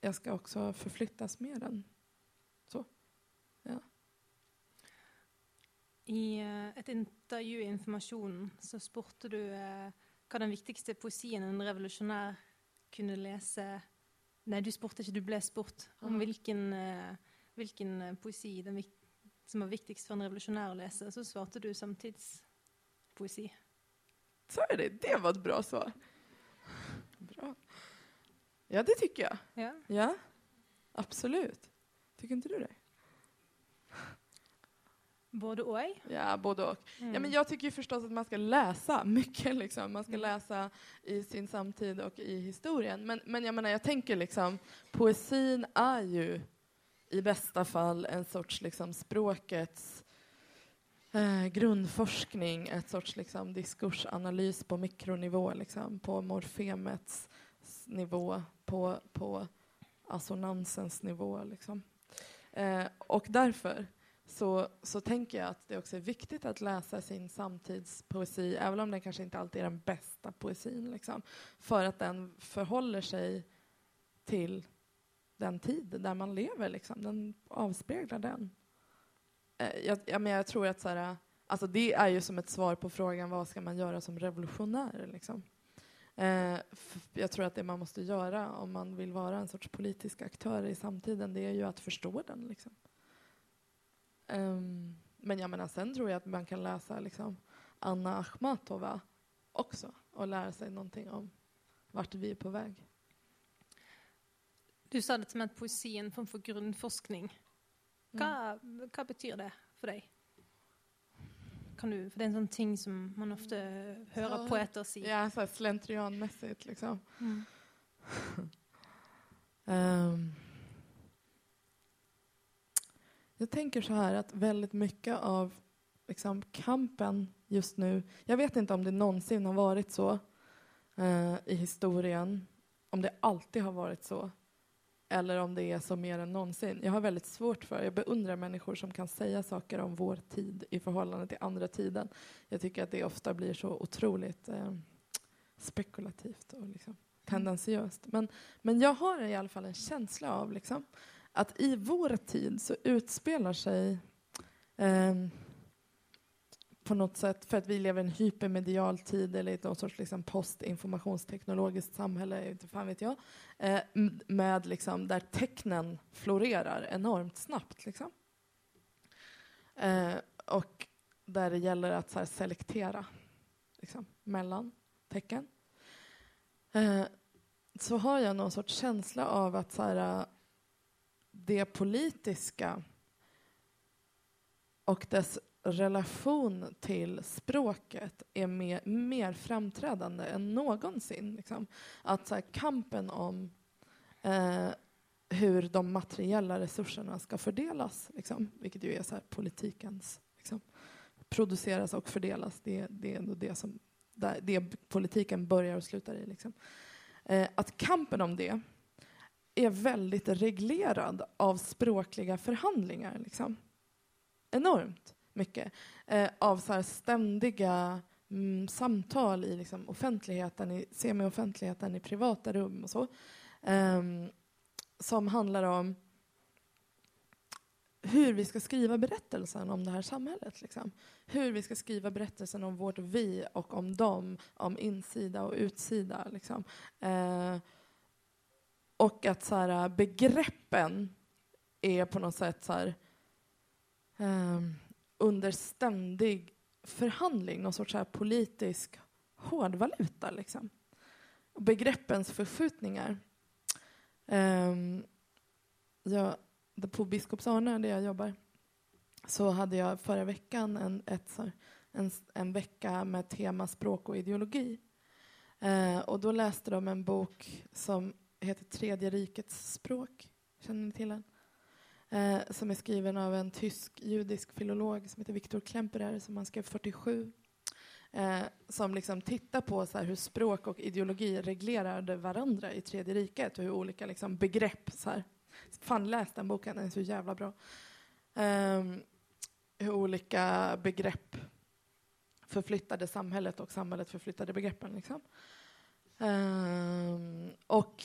Jag ska också förflyttas med den. Så. Ja. I eh, et intervju i Informasjonen så spurte du eh, hva den viktigste poesien en revolusjonær kunne lese Nei, du spurte ikke, du ble spurt om Mhm. hvilken, eh, hvilken eh, poesi den, som var viktigst for en revolusjonær å lese. Så svarte du samtidspoesi. Sa jag det? Det var ett bra svar. Bra. Ja, det tycker jag. Ja. Ja, absolut. Tycker inte du det? Både og. Ja, både och. Mm. Ja, men jag tycker förstås att man ska läsa mycket. Liksom. Man ska Mm. läsa i sin samtid och i historien. Men, men jag menar, jag tänker liksom, poesin är ju i bästa fall en sorts liksom, språkets eh, grundforskning, ett sorts liksom, diskursanalys på mikronivå, liksom, på morfemets nivå, på, på assonansens nivå. Liksom. Eh, och därför så, så tänker jag att det också är viktigt att läsa sin samtidspoesi, även om den kanske inte alltid är den bästa poesin, liksom, för att den förhåller sig till den tid där man lever. Liksom. Den avspeglar den. Eh, jag, jag, men jag tror att så här, eh, alltså det är ju som ett svar på frågan vad ska man göra som revolutionär. Liksom. Eh, jag tror att det man måste göra om man vill vara en sorts politisk aktör i samtiden det är ju att förstå den. Liksom. Ehm, men jag menar, sen tror jag att man kan läsa liksom, Anna Akhmatova också och lära sig någonting om vart vi är på väg. Du sa dette med at poesi er en form for grunnforskning. Hva, hva betyr det for deg? Kan du, for det er en sånn ting som man ofte hører Ja. poeter si. Ja, så här slentrianmässigt liksom. Mm. Ehm. jag tänker så här att väldigt mycket av liksom, kampen just nu, jag vet inte om det någonsin har varit så eh, i historien, om det alltid har varit så, eller om det är så mer än någonsin. Jag har väldigt svårt för, jag beundrar människor som kan säga saker om vår tid i förhållande till andra tiden. Jag tycker att det ofta blir så otroligt eh, spekulativt och liksom tendentiöst. Men, men jag har i alla fall en känsla av liksom, att i vår tid så utspelar sig eh, på något sätt, för att vi lever i en hypermedial tid eller i någon sorts liksom postinformationsteknologiskt samhälle, inte fan vet jag, eh, med liksom, där tecknen florerar enormt snabbt. Liksom. Eh, och där det gäller att så här, selektera liksom, mellan tecken. Eh, så har jag någon sorts känsla av att så här, eh, det politiska och dess relation till språket är mer, mer framträdande än någonsin. Liksom. Att så här, kampen om eh, hur de materiella resurserna ska fördelas, liksom, vilket ju är så här, politikens liksom, produceras och fördelas. Det, det är ändå det som där, det politiken börjar och slutar i. Liksom. Eh, att kampen om det är väldigt reglerad av språkliga förhandlingar. Liksom. Enormt mycket. Eh, av så här ständiga mm, samtal i liksom, offentligheten, i semi-offentligheten, i privata rum och så. Eh, som handlar om hur vi ska skriva berättelsen om det här samhället. Liksom. Hur vi ska skriva berättelsen om vårt vi och om dem, om insida och utsida. Liksom. Eh, och att så här, eh, begreppen är på något sätt så här, eh, under ständig förhandling, någon sorts här politisk hårdvaluta. Liksom. Begreppens förskjutningar. Um, jag, på Biskops-Arne, där jag jobbar, så hade jag förra veckan en, ett, en, en vecka med tema språk och ideologi. Uh, och då läste de en bok som heter Tredje rikets språk. Känner ni till den? Eh, som är skriven av en tysk-judisk filolog som heter Viktor Klemperer som han skrev 47. Eh, som liksom tittar på så här, hur språk och ideologi reglerade varandra i Tredje riket och hur olika liksom, begrepp... Så här, fan, läs den boken, den är så jävla bra. Eh, hur olika begrepp förflyttade samhället och samhället förflyttade begreppen. Liksom. Ehm, och,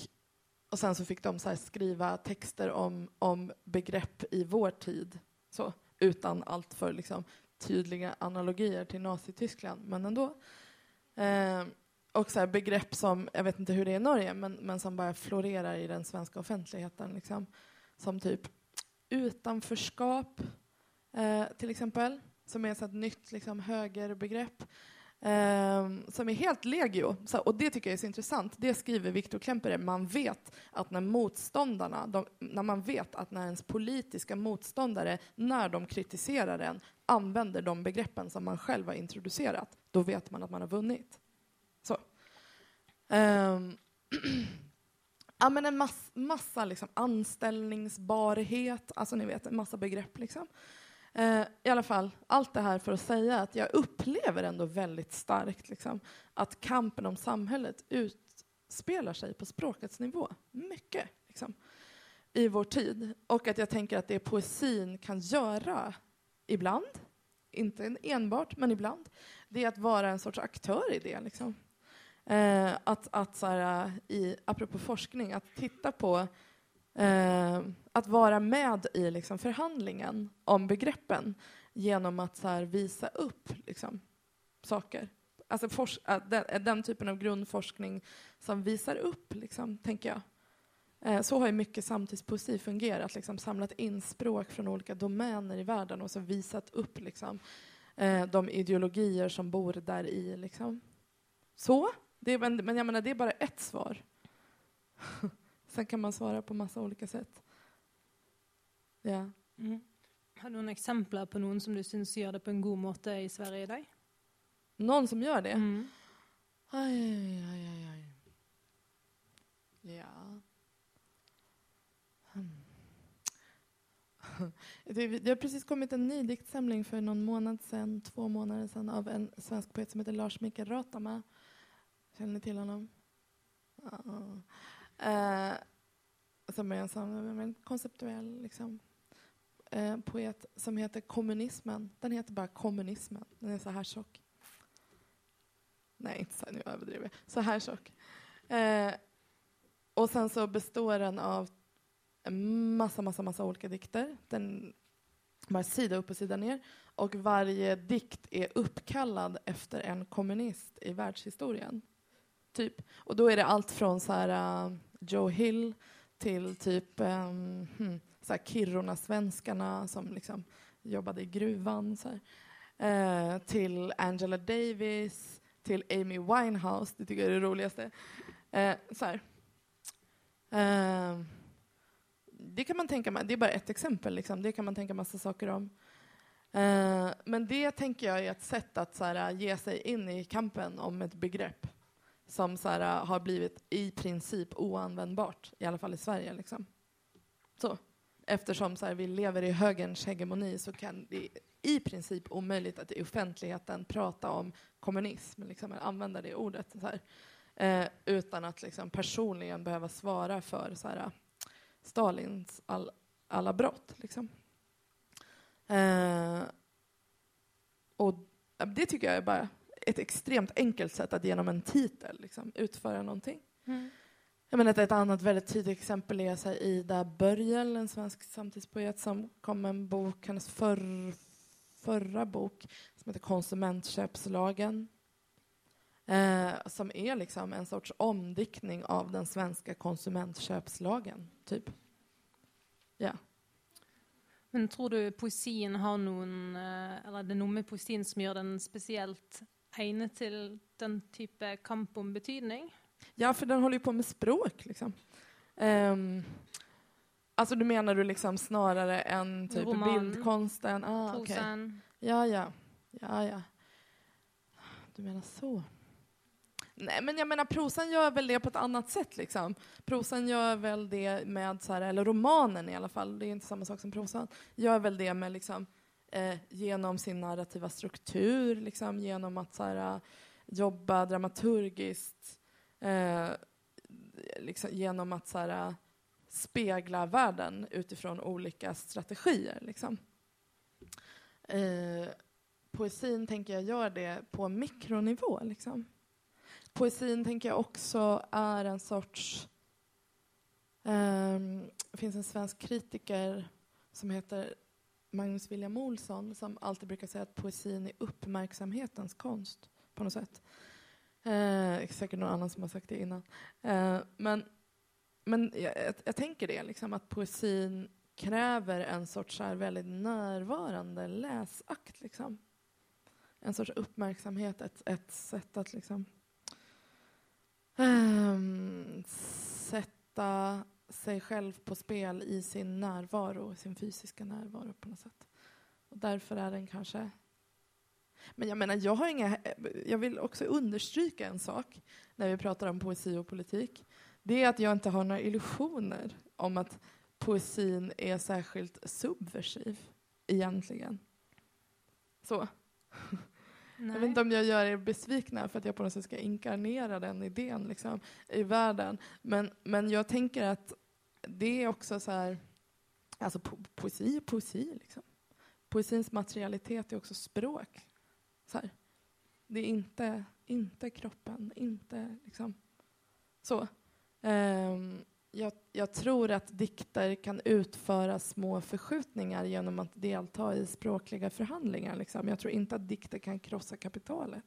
och sen så fick de så här skriva texter om, om begrepp i vår tid, så, utan allt för liksom, tydliga analogier till Nazityskland, men ändå. Eh, och så här begrepp som, jag vet inte hur det är i Norge, men, men som bara florerar i den svenska offentligheten. Liksom. Som typ utanförskap, eh, till exempel, som är så ett nytt liksom, högerbegrepp. Ehm, som är helt legio. Så, och det tycker jag är så intressant. Det skriver Viktor Klemperer. Man vet att när motståndarna, de, när man vet att när ens politiska motståndare, när de kritiserar en, använder de begreppen som man själv har introducerat, då vet man att man har vunnit. Så. Um. ja, men en mass, massa liksom, anställningsbarhet, alltså ni vet, en massa begrepp. Liksom. Eh, I alla fall, allt det här för att säga att jag upplever ändå väldigt starkt liksom, att kampen om samhället utspelar sig på språkets nivå. Mycket. Liksom, I vår tid. Och att jag tänker att det poesin kan göra ibland, inte enbart, men ibland, det är att vara en sorts aktör i det. Liksom. Eh, att, att så här, i, apropå forskning, att titta på eh, att vara med i liksom, förhandlingen om begreppen genom att så här, visa upp liksom, saker. Alltså fors- äh, den, eh, den typen av grundforskning som visar upp, liksom, tänker jag. Eh, så har ju mycket samtidspoesi fungerat, liksom, samlat in språk från olika domäner i världen och så visat upp liksom, eh, de ideologier som bor där i. Liksom. Så, det men, men jag menar, det är bara ett svar. Sen kan man svara på massa olika sätt. Ja. Mm. Har du några exempel på någon som du syns gör det på en god måte i Sverige idag? Någon som gör det? Mm. Aj, aj, aj, aj. Ja. Hmm. Det har precis kommit en ny diktsamling för någon månad sedan, två månader sedan, av en svensk poet som heter Lars Mikael Ratama. Känner ni till honom? Ja. Eh, som är en sån en konceptuell liksom, eh, poet som heter Kommunismen. Den heter bara Kommunismen. Den är så här tjock. Nej, inte så här, nu överdriver jag. Så här tjock. Eh, och sen så består den av en massa, massa, massa olika dikter. Den bara sida upp och sida ner. Och varje dikt är uppkallad efter en kommunist i världshistorien. Typ. Och då är det allt från så här, uh, Joe Hill till typ um, hmm, så här Kiruna-svenskarna som liksom jobbade i gruvan. Så uh, till Angela Davis, till Amy Winehouse, det tycker jag är det roligaste. Uh, så här. Uh, det kan man tänka det är bara ett exempel, liksom. det kan man tänka massa saker om. Eh, men det tänker jag är ett sätt att så här, ge sig in i kampen om ett begrepp som så här, äh, har blivit i princip oanvändbart, i alla fall i Sverige. Liksom. Så. Eftersom så här, vi lever i högerns hegemoni så kan det i princip omöjligt att i offentligheten prata om kommunism, liksom, eller använda det ordet, så här, eh, utan att liksom, personligen behöva svara för så här, äh, Stalins all, alla brott. Liksom. Eh, och det tycker jag är bara ett extremt enkelt sätt att genom en titel liksom, utföra någonting. Mm. Jag menar, ett annat väldigt tydligt exempel är så här, Ida Börjel, en svensk samtidspoet som kom med en bok, hennes förr, förra bok som heter Konsumentköpslagen. Eh, som är liksom en sorts omdiktning av den svenska konsumentköpslagen, typ. Ja. Men tror du poesin har någon, eh, eller det är något med poesin som gör den speciellt egnet till den typen kamp om betydning? Ja, för den håller ju på med språk. Liksom. Um, alltså, du menar du liksom snarare än typ Roman, bildkonsten? Ah. Okay. Ja, ja. ja, ja. Du menar så. Nej, men jag menar prosan gör väl det på ett annat sätt. Liksom. Prosan gör väl det med, så här, eller romanen i alla fall, det är inte samma sak som prosan, gör väl det med liksom, eh, genom sin narrativa struktur, liksom, genom att så här, eh, jobba dramaturgiskt, eh, liksom, genom att så här, eh, spegla världen utifrån olika strategier. Liksom. Eh, poesin tänker jag gör det på mikronivå. Liksom. Poesin tänker jag också är en sorts... Eh, det finns en svensk kritiker som heter Magnus William Olsson som alltid brukar säga att poesin är uppmärksamhetens konst på något sätt. Eh, säkert någon annan som har sagt det innan. Eh, men men jag, jag, jag, tänker det, liksom, att poesin kräver en sorts här väldigt närvarande läsakt. Liksom. En sorts uppmärksamhet, ett, ett sätt att liksom, eh, sätta sig själv på spel i sin närvaro, sin fysiska närvaro på något sätt. Och därför är den kanske... Men jag menar, jag har inga... Jag vill också understryka en sak när vi pratar om poesi och politik. Det är att jag inte har några illusioner om att poesin är särskilt subversiv, egentligen. Så. Nej. Jag vet inte om jag gör er besvikna för att jag på något sätt ska inkarnera den idén liksom, i världen. Men, men jag tänker att det är också så här, alltså po poesi är poesi. Liksom. Poesins materialitet är också språk. Så här. Det är inte, inte kroppen, inte liksom så. Um, jag, jag, tror att dikter kan utföra små förskjutningar genom att delta i språkliga förhandlingar. Liksom. Jag tror inte att dikter kan krossa kapitalet.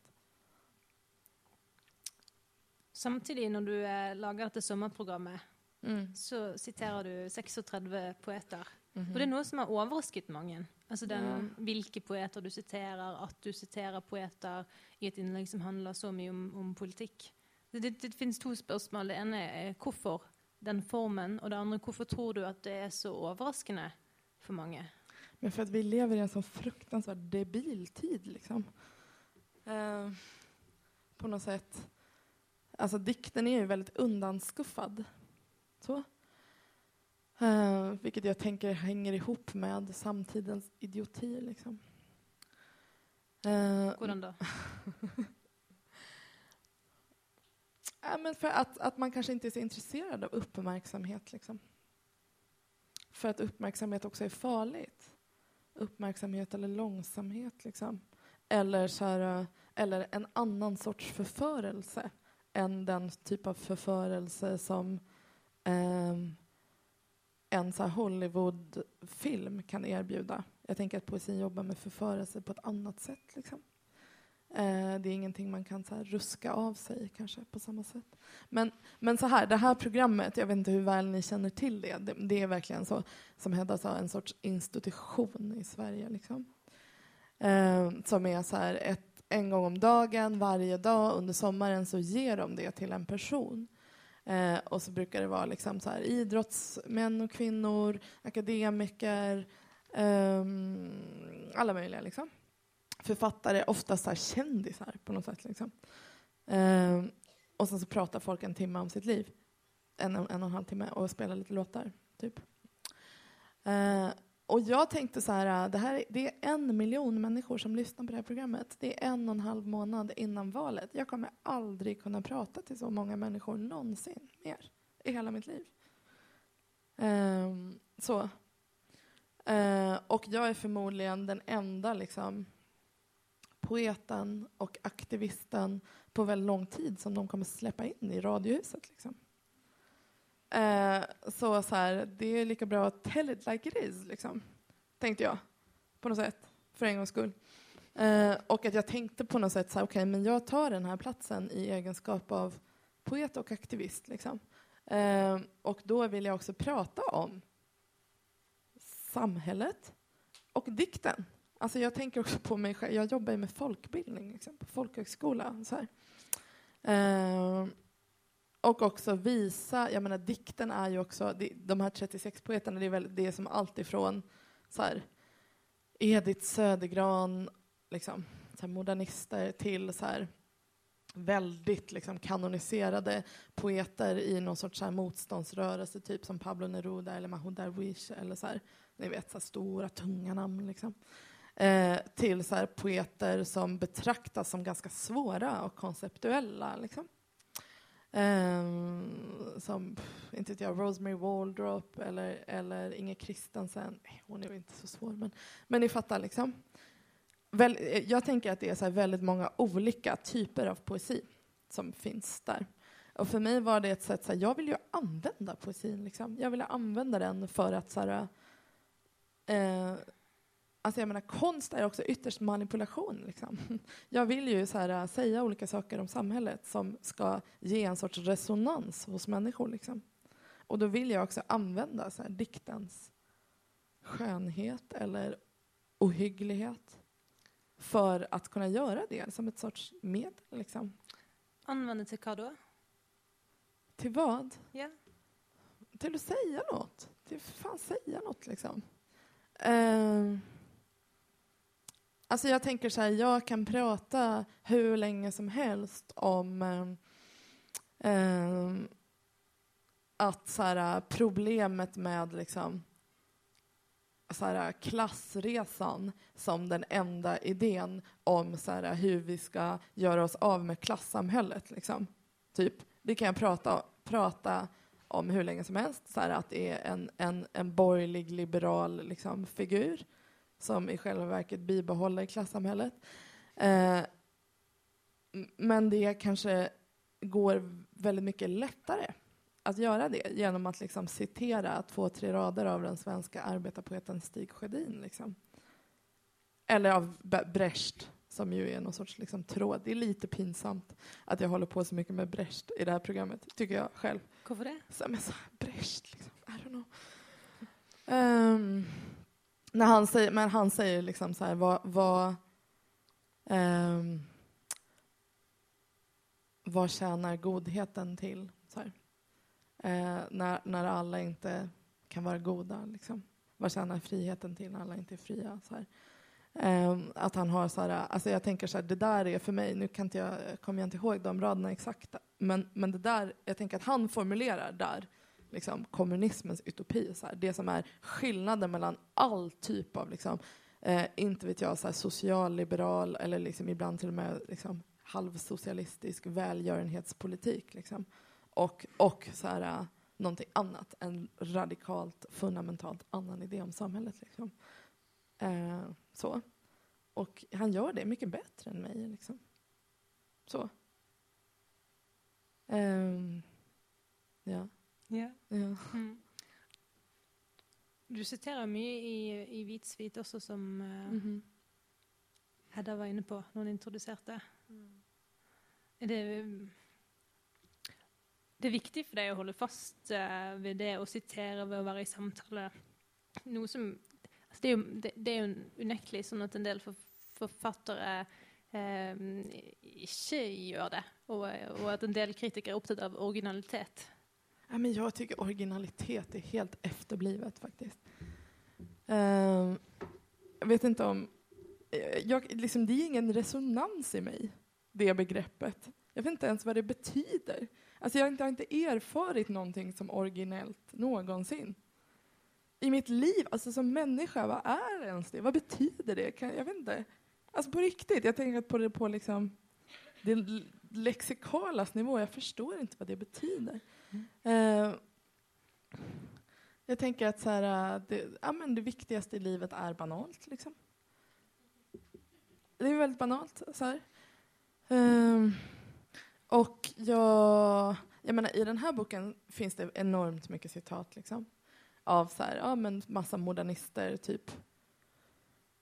Samtidigt när du eh, lagar dette sommerprogrammet, Mm. så siterer du 36 poeter. Mhm. Og det er noe som har overrasket mange. Altså den, Ja. Hvilke poeter du siterer, at du siterer poeter i et innlegg som handler så mye om, om politikk. Det, det, det finnes to spørsmål. Det ene er hvorfor den formen, og det andre hvorfor tror du at det er så overraskende for mange? Men för att vi lever i en så fruktansvärt debil tid. Liksom. Eh, på något sätt. Alltså dikten är ju väldigt undanskuffad. Så. Eh, vilket jag tänker hänger ihop med samtidens idioti. Liksom. Eh, Hvordan da? Ja, men för att, att man kanske inte är så intresserad av uppmärksamhet. Liksom. För att uppmärksamhet också är farligt. Uppmärksamhet eller långsamhet. Liksom. Eller, så här, eller en annan sorts förförelse än den typ av förförelse som eh, en så Hollywoodfilm kan erbjuda. Jag tänker att poesin jobbar med förförelse på ett annat sätt. Liksom. Eh, det är ingenting man kan så här, ruska av sig kanske på samma sätt. Men, men så här, det här programmet, jag vet inte hur väl ni känner till det, det, det är verkligen så som Hedda sa, en sorts institution i Sverige. Liksom. Eh, som är så här, ett, en gång om dagen, varje dag under sommaren så ger de det till en person. Eh, och så brukar det vara liksom så här, idrottsmän och kvinnor, akademiker, eh, alla möjliga. Liksom författare, oftast så här kändisar på något sätt. Liksom. Eh, och sen så pratar folk en timme om sitt liv. En, en och en halv timme och spelar lite låtar, typ. Eh, och jag tänkte så här, äh, det, här är, det är en miljon människor som lyssnar på det här programmet. Det är en och en halv månad innan valet. Jag kommer aldrig kunna prata till så många människor någonsin mer i hela mitt liv. Um, så. Uh, och jag är förmodligen den enda liksom, poeten och aktivisten på väldigt lång tid som de kommer släppa in i Radiohuset. Liksom. Eh, så, så här, det är lika bra att tell it like it is, liksom, tänkte jag. På något sätt, för en gångs skull. Eh, och att jag tänkte på något sätt så här, okay, men jag tar den här platsen i egenskap av poet och aktivist. Liksom. Eh, och då vill jag också prata om samhället och dikten. Alltså jag tänker också på mig själv. Jag jobbar ju med folkbildning liksom, på folkhögskola. Så här. Eh, och också visa, jag menar dikten är ju också, de här 36 poeterna, det är, väl, det är som allt ifrån så här, Edith Södergran, liksom, så här, modernister till så här, väldigt liksom, kanoniserade poeter i någon sorts så här, motståndsrörelse, typ som Pablo Neruda eller Mahmoud Darwish, eller så här, ni vet, så här, stora, tunga namn. Liksom eh, till så här, poeter som betraktas som ganska svåra och konceptuella. Liksom. Eh, som, inte vet jag, Rosemary Waldrop eller, eller Inger Christensen. Hon är väl inte så svår, men, men ni fattar. liksom. Väl, eh, jag tänker att det är så väldigt många olika typer av poesi som finns där. Och för mig var det ett sätt, så här, jag vill ju använda poesin. Liksom. Jag vill använda den för att så här, eh, Alltså jag menar, konst är också ytterst manipulation. Liksom. Jag vill ju så här, säga olika saker om samhället som ska ge en sorts resonans hos människor. Liksom. Och då vill jag också använda så här, diktens skönhet eller ohygglighet för att kunna göra det som ett sorts medel. Liksom. Anvende til hva da? Till vad? Ja. Till att säga något. Till att fan säga något liksom. Uh, alltså jag tänker så här, jag kan prata hur länge som helst om eh, att så här, problemet med liksom så här, klassresan som den enda idén om så här, hur vi ska göra oss av med klassamhället. Liksom. Typ. Det kan jag prata, prata om hur länge som helst. Så här, att det är en, en, en borgerlig liberal liksom, figur som i själva verket bibehåller klassamhället. Eh, men det kanske går väldigt mycket lättare att göra det genom att liksom citera två, tre rader av den svenska arbetarpoeten Stig Sjödin. Liksom. Eller av Brecht, som ju är någon sorts liksom, tråd. Det är lite pinsamt att jag håller på så mycket med Brecht i det här programmet, tycker jag själv. Hvorfor det? Så, men så, Brecht, liksom, I don't know. Ehm, när han säger, men han säger liksom så här, vad, vad, um, vad tjänar godheten till? Så här. Eh, när, när alla inte kan vara goda. Liksom. Vad tjänar friheten till när alla inte är fria? Så här. Ehm, att han har så här, alltså jag tänker så här, det där är för mig, nu kan inte jag, kommer jag inte ihåg de raderna exakt, men, men det där, jag tänker att han formulerar där liksom, kommunismens utopi, så här, det som är skillnaden mellan all typ av, liksom, eh, inte vet jag, så här, socialliberal eller liksom, ibland till och med liksom, halvsocialistisk välgörenhetspolitik, liksom, och, och så här, eh, någonting annat, en radikalt, fundamentalt annan idé om samhället. Liksom. Eh, så. Och han gör det mycket bättre än mig. Liksom. Så. Um, ja. Ja. ja. Mm. Du siterer mye i, i Hvit svit også, som eh, Mhm. Hedda var inne på når hun introduserte. Er det, det er viktig for deg å holde fast eh, ved det å sitere ved å være i samtale. Noe som altså det, er jo, det, det er jo unektelig sånn at en del for, forfattere eh, ikke gjør det. Og, og at en del kritikere er opptatt av originalitet. Ja, men jag tycker originalitet är helt efterblivet faktiskt. Ehm, jag vet inte om... eh, Jag, liksom, det är ingen resonans i mig, det begreppet. Jag vet inte ens vad det betyder. Alltså, jag har inte, jag har inte erfarit någonting som originellt någonsin. I mitt liv, alltså som människa, vad är ens det? Vad betyder det? Kan, jag vet inte. Alltså på riktigt, jag tänker på det på liksom det lexikalas nivå. Jag förstår inte vad det betyder. Eh, jag tänker att så här, äh, det, ja, men det viktigaste i livet är banalt. Liksom. Det är väldigt banalt. Så här. Ehm, och jag, jag menar, i den här boken finns det enormt mycket citat liksom, av så här, ja, men massa modernister, typ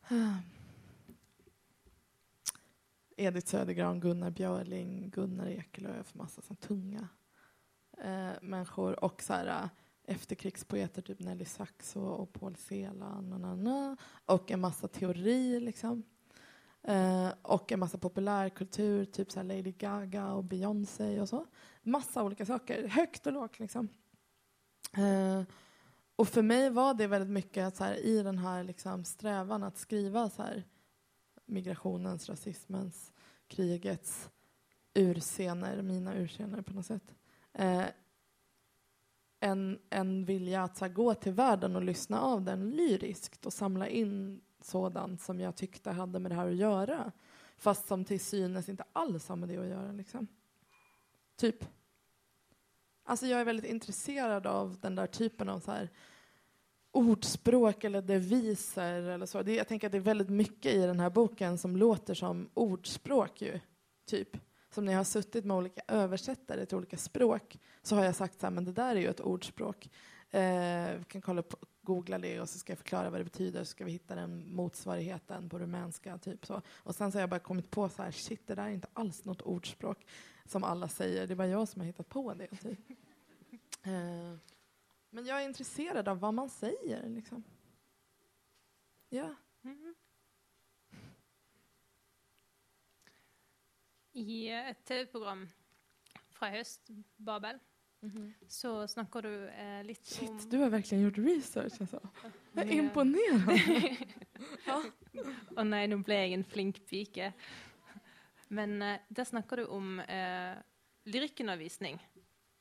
äh, Edith Södergran, Gunnar Björling, Gunnar Ekelöf, massa sån tunga eh, människor och så här, efterkrigspoeter, typ Nelly Sachs och, och Paul Celan och, na, na, och en massa teori liksom. Eh, och en massa populärkultur, typ så Lady Gaga och Beyoncé och så. Massa olika saker, högt och lågt liksom. Eh, och för mig var det väldigt mycket att så här, i den här liksom, strävan att skriva så här, migrationens, rasismens, krigets urscener, mina urscener på något sätt. Eh, en, en vilja att så här, gå till världen och lyssna av den lyriskt och samla in sådant som jag tyckte hade med det här att göra. Fast som till synes inte alls har med det att göra. Liksom. Typ. Alltså jag är väldigt intresserad av den där typen av så här, ordspråk eller deviser eller så. Det, jag tänker att det är väldigt mycket i den här boken som låter som ordspråk ju, typ. Som när jag har suttit med olika översättare till olika språk så har jag sagt så här, men det där är ju ett ordspråk. Eh, vi kan kolla på, googla det och så ska jag förklara vad det betyder så ska vi hitta den motsvarigheten på rumänska, typ så. Och sen så har jag bara kommit på så här, shit, det där är inte alls något ordspråk som alla säger, det är bara jag som har hittat på det, typ. Eh, men jag är intresserad av vad man säger. Liksom. Ja. Mhm. I ett TV-program fra i høst, Babel, så snakker du eh, litt om Shit, du har verkligen gjort research. Alltså. Jag är imponerad. Å nei, nå ble jeg en flink pike. Men eh, der snakker du om eh, lyrikkundervisning.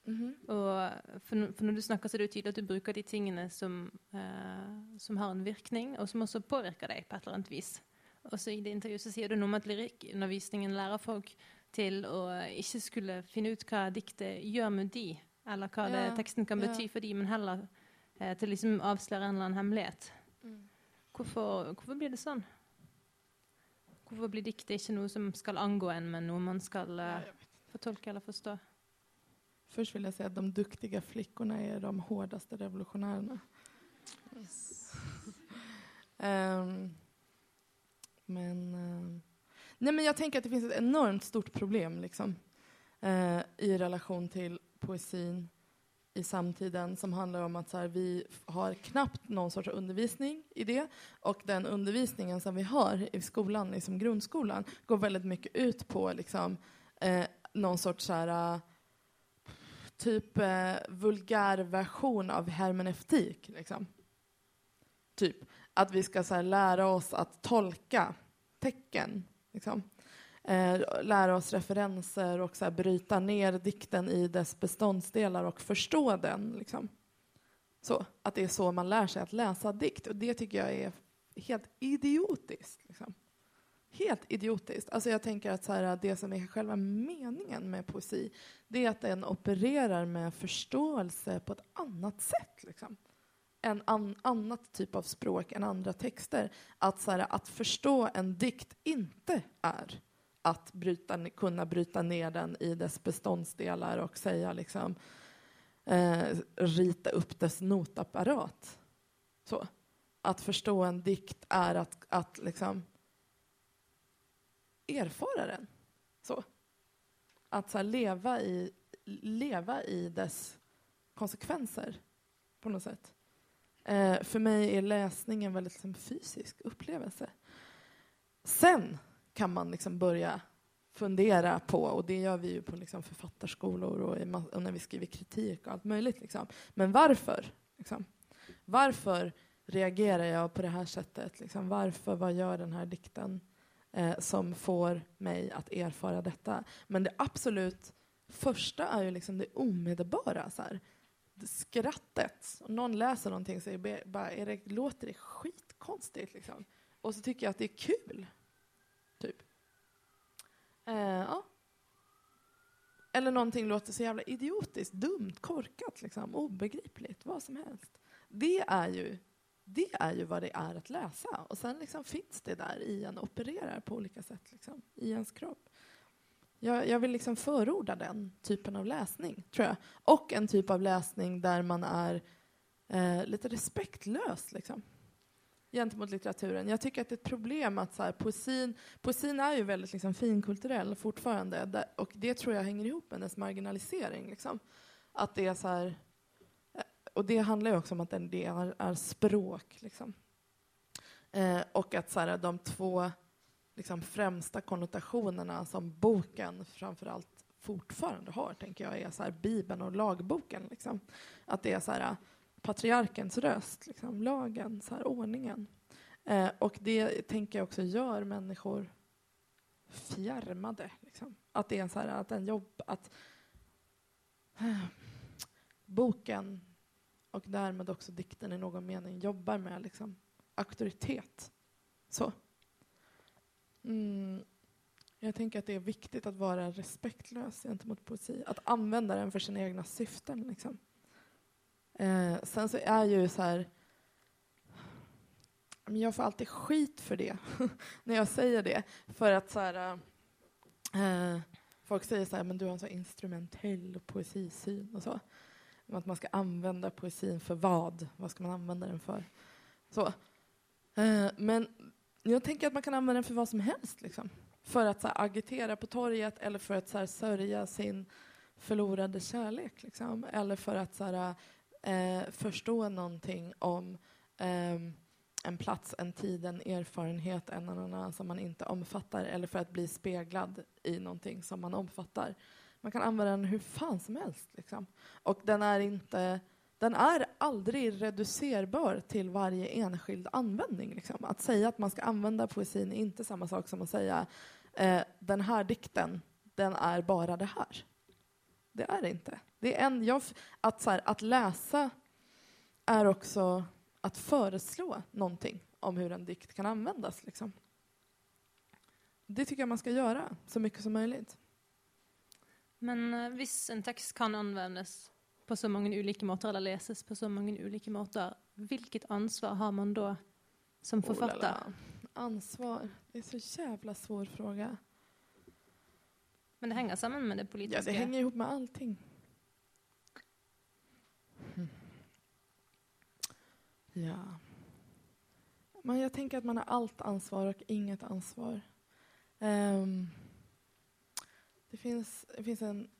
Mhm. Og for, n- for når du snakker, så er det jo tydelig at du bruker de tingene som, eh, som har en virkning, og som også påvirker deg på et eller annet vis. Og så i det intervjuet så sier du noe om at lyrikkundervisningen lærer folk til å ikke skulle finne ut hva diktet gjør med de, eller hva det, Ja, teksten kan ja. bety for de, men heller eh, til liksom avsløre en eller annen hemmelighet. Mm. Hvorfor, hvorfor blir det sånn? Hvorfor blir diktet ikke noe som skal angå en, men noe man skal Ja, eh, fortolke eller forstå? Först vill jag säga att de duktiga flickorna är de hårdaste revolutionärerna. Ehm, men... ehm, Nej, men jag tänker att det finns ett enormt stort problem liksom, eh, i relation till poesin i samtiden som handlar om att så här, vi har knappt någon sorts undervisning i det och den undervisningen som vi har i skolan, liksom grundskolan, går väldigt mycket ut på liksom, eh, någon sorts så här, typ eh, vulgärversion av hermeneutik. Liksom. Typ att vi ska så här, lära oss att tolka tecken. Liksom. Eh, lära oss referenser och så här, bryta ner dikten i dess beståndsdelar och förstå den. Liksom. Så, att det är så man lär sig att läsa dikt. Och det tycker jag är helt idiotiskt. Liksom. Helt idiotiskt. Alltså jag tänker att så här, det som är själva meningen med poesi, det är att den opererar med förståelse på ett annat sätt. Liksom. En an, annat typ av språk än andra texter. Att, så här, att förstå en dikt inte är att bryta, kunna bryta ner den i dess beståndsdelar och säga liksom, eh, rita upp dess notapparat. Så. Att förstå en dikt är att, att liksom erfara den. Så. Att så leva, i, leva i dess konsekvenser på något sätt. Eh, för mig är läsning en väldigt liksom, fysisk upplevelse. Sen kan man liksom börja fundera på, och det gör vi ju på liksom författarskolor och, i, och när vi skriver kritik och allt möjligt. Liksom. Men varför? Liksom? Varför reagerar jag på det här sättet? Liksom? Varför, vad gör den här dikten eh, som får mig att erfara detta? Men det absolut första är ju liksom det omedelbara. Så här. Skrattet. Om någon läser någonting så är det bara, är det, låter det skitkonstigt. Liksom. Och så tycker jag att det är kul. Eh, ja. Eller någonting låter så jävla idiotiskt, dumt, korkat, liksom, obegripligt, vad som helst. Det är ju det är ju vad det är att läsa. Och sen liksom finns det där i en, opererar på olika sätt liksom, i ens kropp. Jag, jag vill liksom förorda den typen av läsning, tror jag. Och en typ av läsning där man är eh, lite respektlös. Liksom gentemot litteraturen. Jag tycker att det är ett problem att så här, poesin, poesin är ju väldigt liksom, finkulturell fortfarande och det tror jag hänger ihop med dess marginalisering. Liksom. Att det är så här, eh, och det handlar ju också om att det är, är språk. Liksom. Eh, och att så här, de två liksom, främsta konnotationerna som boken framförallt fortfarande har, tänker jag, är så här, Bibeln och lagboken. Liksom. Att det är så här, patriarkens röst, liksom, lagen, så här, ordningen. Eh, och det tänker jag också gör människor fjärmade. Liksom. Att det är så här, att en jobb, att eh, boken och därmed också dikten i någon mening jobbar med liksom, auktoritet. Så. Mm. Jag tänker att det är viktigt att vara respektlös gentemot poesi. Att använda den för sina egna syften. Liksom. Eh, sen så är ju så här... Jag får alltid skit för det, när jag säger det. För att så här... Eh, eh, folk säger så här, men du har en så instrumentell poesisyn och så. Att man ska använda poesin för vad? Vad ska man använda den för? Så. Eh, men jag tänker att man kan använda den för vad som helst. Liksom. För att så här, agitera på torget eller för att så här, sörja sin förlorade kärlek. Liksom. Eller för att så här, eh, förstå någonting om eh, en plats, en tid, en erfarenhet, en annan som man inte omfattar eller för att bli speglad i någonting som man omfattar. Man kan använda den hur fan som helst. Liksom. Och den är, inte, den är aldrig reducerbar till varje enskild användning. Liksom. Att säga att man ska använda poesin är inte samma sak som att säga eh, den här dikten, den är bara det här. Det är det inte. Det är en, jag, att, så här, att läsa är också att föreslå någonting om hur en dikt kan användas. Liksom. Det tycker jag man ska göra så mycket som möjligt. Men hvis en text kan användas på så många olika måter eller läses på så många olika måter, vilket ansvar har man då som författare? Oh, ansvar? Det är så jävla svår fråga. Men det hänger samman med det politiska? Ja, det hänger ihop med allting. Ja. Men jag tänker att man har allt ansvar och inget ansvar. Ehm, det, finns, det finns en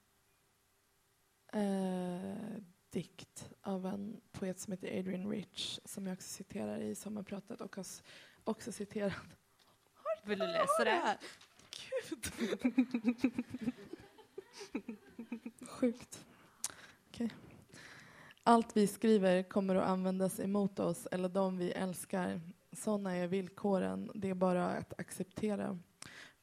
eh, dikt av en poet som heter Adrian Rich som jag också citerar i sommarpratet och har också citerat. Vill du läsa det? Gud! Sjukt. Okej. Allt vi skriver kommer att användas emot oss eller de vi älskar. Sådana är villkoren. Det är bara att acceptera.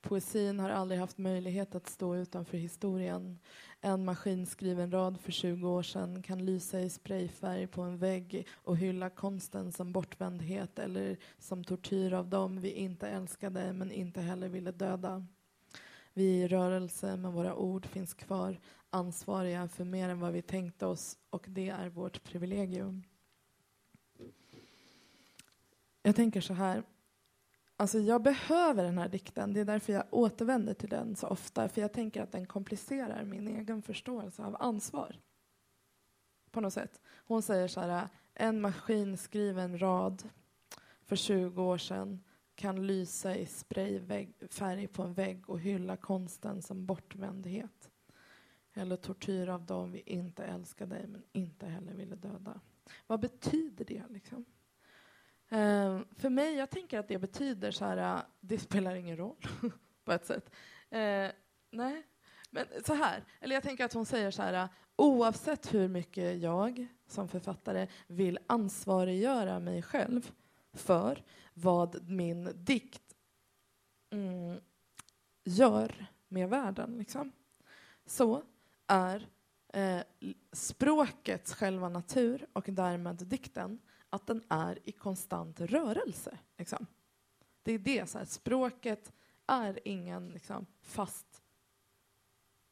Poesin har aldrig haft möjlighet att stå utanför historien. En maskinskriven rad för 20 år sedan kan lysa i sprayfärg på en vägg och hylla konsten som bortvändhet eller som tortyr av dem vi inte älskade men inte heller ville döda. Vi är i rörelse, men våra ord finns kvar ansvariga för mer än vad vi tänkte oss och det är vårt privilegium. Jag tänker så här. Alltså jag behöver den här dikten. Det är därför jag återvänder till den så ofta. För jag tänker att den komplicerar min egen förståelse av ansvar. På något sätt. Hon säger så här. En maskinskriven rad för 20 år sedan kan lysa i sprayfärg på en vägg och hylla konsten som bortvändhet. Eller tortyr av dem vi inte älskade men inte heller ville döda. Vad betyder det? liksom? Eh, för mig, jag tänker att det betyder så här, eh, det spelar ingen roll på ett sätt. Eh, nej, men så här, eller jag tänker att hon säger så här, eh, oavsett hur mycket jag som författare vill ansvariggöra mig själv för vad min dikt mm, gör med världen, liksom. så är eh, språkets själva natur och därmed dikten att den är i konstant rörelse. Liksom. Det är det, så här, språket är ingen liksom, fast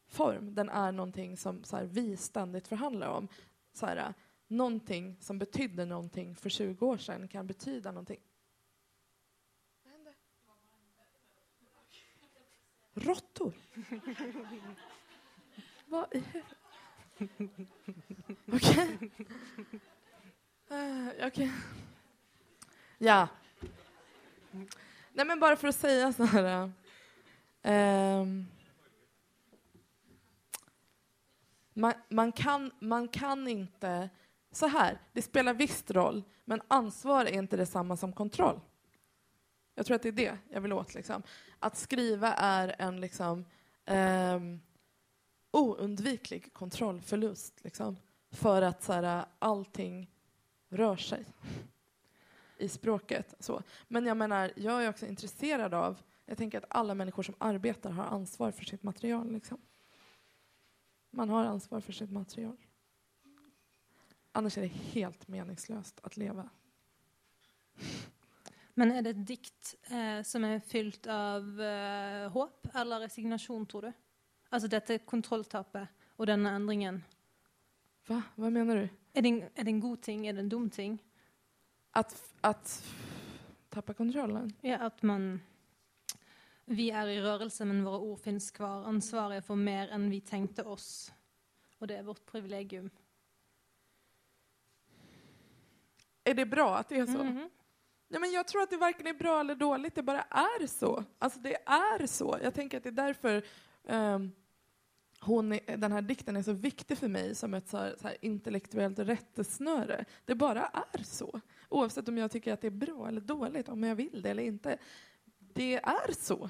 form. Den är någonting som så här, vi ständigt förhandlar om. Så här, någonting som betydde någonting för 20 år sedan kan betyda någonting. Vad hände? Råttor? Vad i Okej. Eh, okej. Ja. Nej, men bara för att säga så här. Eh, ehm, man, man, kan, man kan inte... Så här, det spelar visst roll, men ansvar är inte detsamma som kontroll. Jag tror att det är det jag vill åt. Liksom. Att skriva är en liksom, ehm, oundviklig kontrollförlust. Liksom, för att så här, allting rör sig i språket. Så. Men jag menar, jag är också intresserad av, jag tänker att alla människor som arbetar har ansvar för sitt material. Liksom. Man har ansvar för sitt material. Annars är det helt meningslöst att leva. Men är det ett dikt eh, som är fyllt av eh, hopp eller resignation, tror du? Altså dette kontrolltapet og denne endringen. Va? Vad menar du? Er det, en, er det en god ting? Er det en dum ting? Att, att tappa kontrollen? Ja, at man Vi er i rørelse, men våre ord finnes kvar. Ansvaret for mer enn vi tenkte oss. Og det er vårt privilegium. Är det bra att det är så? Mhm. Ja, men jag tror att det varken är bra eller dåligt, det bara är så. Alltså det är så. Jag tänker att det är därför ehm, hon är, den här dikten är så viktig för mig som ett så här, så här intellektuellt rättesnöre. Det bara är så. Oavsett om jag tycker att det är bra eller dåligt, om jag vill det eller inte. Det är så.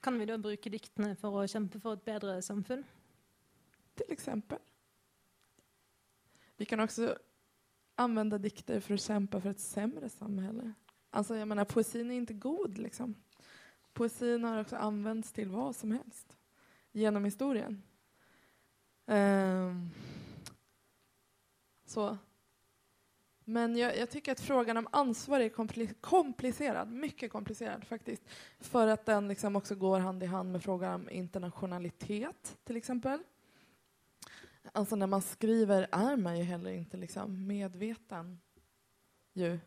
Kan vi da bruke diktene for å kjempe for et bedre samfunn? Till exempel. Vi kan också använda dikter för att kämpa för ett sämre samhälle. Alltså jag menar, poesin är inte god liksom. Poesin har också använts till vad som helst genom historien. Um, så. Men jag, jag tycker att frågan om ansvar är komplicerad, mycket komplicerad faktiskt. För att den liksom också går hand i hand med frågan om internationalitet till exempel. Alltså när man skriver är man ju heller inte liksom medveten ju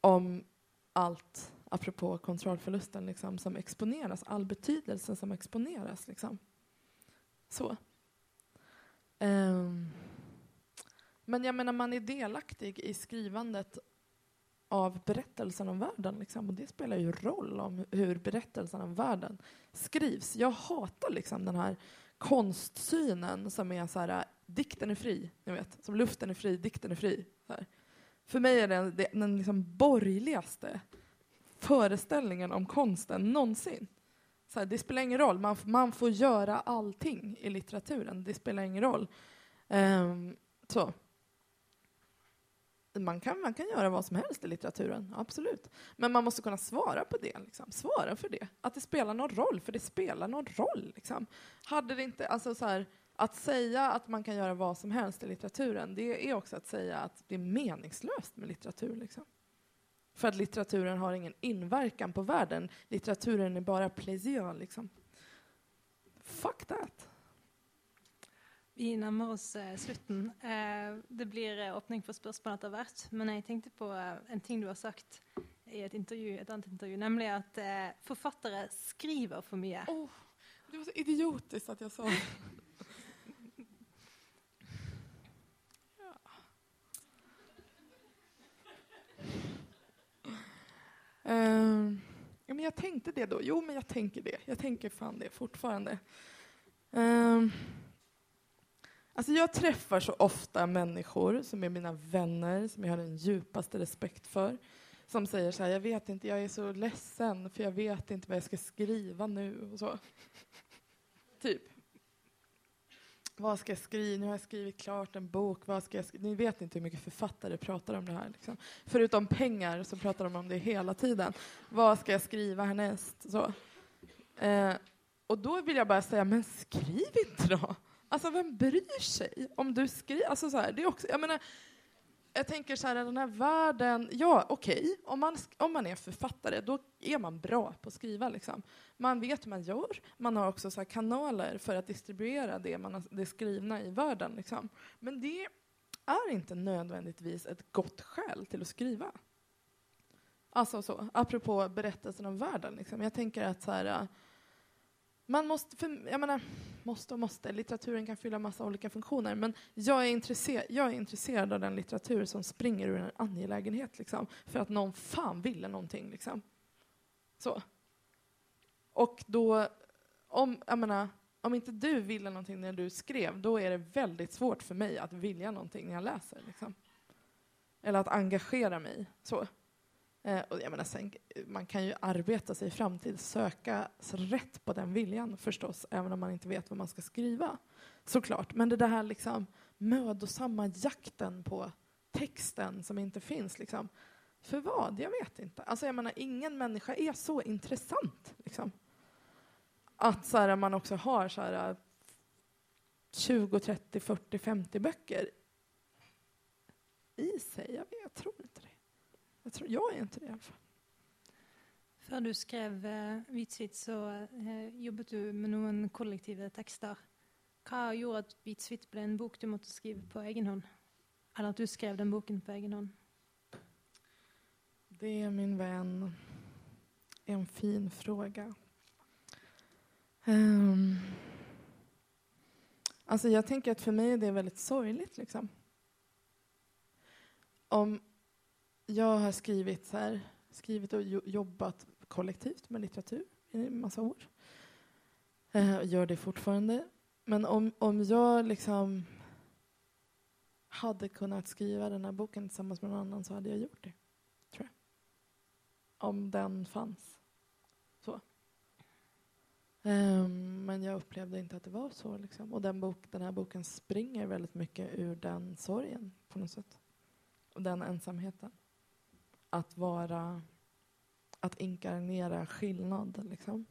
om allt, apropå kontrollförlusten, liksom, som exponeras, all betydelse som exponeras. Liksom. Så. Um, Men jag menar, man är delaktig i skrivandet av berättelsen om världen. Liksom. Och det spelar ju roll om hur berättelsen om världen skrivs. Jag hatar liksom den här konstsynen som är så här, äh, dikten är fri, ni vet, som luften är fri, dikten är fri. För mig är det, den, den liksom borgerligaste föreställningen om konsten någonsin. Så här, det spelar ingen roll, man, man får göra allting i litteraturen, det spelar ingen roll. Um, så. Man kan, man kan göra vad som helst i litteraturen, absolut. Men man måste kunna svara på det. Liksom. Svara för det. Att det spelar någon roll, för det spelar någon roll. Liksom. Hade det inte, alltså så här, att säga att man kan göra vad som helst i litteraturen, det är också att säga att det är meningslöst med litteratur. Liksom. För att litteraturen har ingen inverkan på världen. Litteraturen är bara plaisir, liksom. Fuck that. Vi nærmer oss eh, slutten. Eh, det blir eh, åpning for spørsmål etter hvert. Men jeg tenkte på eh, en ting du har sagt i et, intervju, et annet intervju, nemlig at eh, forfattere skriver for mye. Oh, det var så idiotisk at jeg sa det. Uh, ja, men jag tänkte det då. Jo, men jag tänker det. Jag tänker fan det fortfarande. Uh, alltså jag träffar så ofta människor som är mina vänner, som jag har den djupaste respekt för, som säger så här, jag vet inte, jag är så ledsen för jag vet inte vad jag ska skriva nu och så. typ. Vad ska jag skriva? Nu har jag skrivit klart en bok. Vad ska jag Ni vet inte hur mycket författare pratar om det här. Liksom. Förutom pengar så pratar de om det hela tiden. Vad ska jag skriva härnäst? Så. Eh, och då vill jag bara säga, men skriv inte då! Alltså vem bryr sig om du skriver? Alltså, så här, det är också, jag menar, jag tänker så här, den här världen, ja okej, okay, om, man, om man är författare då är man bra på att skriva. Liksom. Man vet hur man gör, man har också så kanaler för att distribuera det, man har, det skrivna i världen. Liksom. Men det är inte nödvändigtvis ett gott skäl till att skriva. Alltså så, apropå berättelsen om världen. Liksom. Jag tänker att så här, man måste, för, jag menar, måste och måste, litteraturen kan fylla massa olika funktioner, men jag är, intresserad, jag är intresserad av den litteratur som springer ur en angelägenhet, liksom, för att någon fan ville någonting. Liksom. Så. Och då, om, jag menar, om inte du ville någonting när du skrev, då är det väldigt svårt för mig att vilja någonting när jag läser. Liksom. Eller att engagera mig. Så. Eh, och jag menar, sen, man kan ju arbeta sig fram till, söka rätt på den viljan förstås, även om man inte vet vad man ska skriva. Såklart. Men det där liksom mödosamma jakten på texten som inte finns. Liksom. För vad? Jag vet inte. Alltså, jag menar, ingen människa är så intressant. Liksom. Att så här, man också har så här, 20, 30, 40, 50 böcker i sig. Jag, vet, jag tror inte. Jag, tror, jag är inte det i alla fall. Før du skrev eh, Hvitsvit, så eh, jobbet du med noen kollektive tekster. Hva gjorde at Hvitsvit ble en bok du måtte skrive på egen hånd? Eller at du skrev den boken på egen hånd? Det är min vän en fin fråga. Um, alltså jag tänker att för mig är det väldigt sorgligt. Liksom. Om jag har skrivit, så här, skrivit och jobbat kollektivt med litteratur i en massa år. Eh, gör det fortfarande. Men om, om jag liksom hade kunnat skriva den här boken tillsammans med någon annan så hade jag gjort det. Tror jag. Om den fanns. Så. Um, men jag upplevde inte att det var så. Liksom. Och den, bok, den här boken springer väldigt mycket ur den sorgen på något sätt. Och den ensamheten att vara, att inkarnera skillnad. Liksom.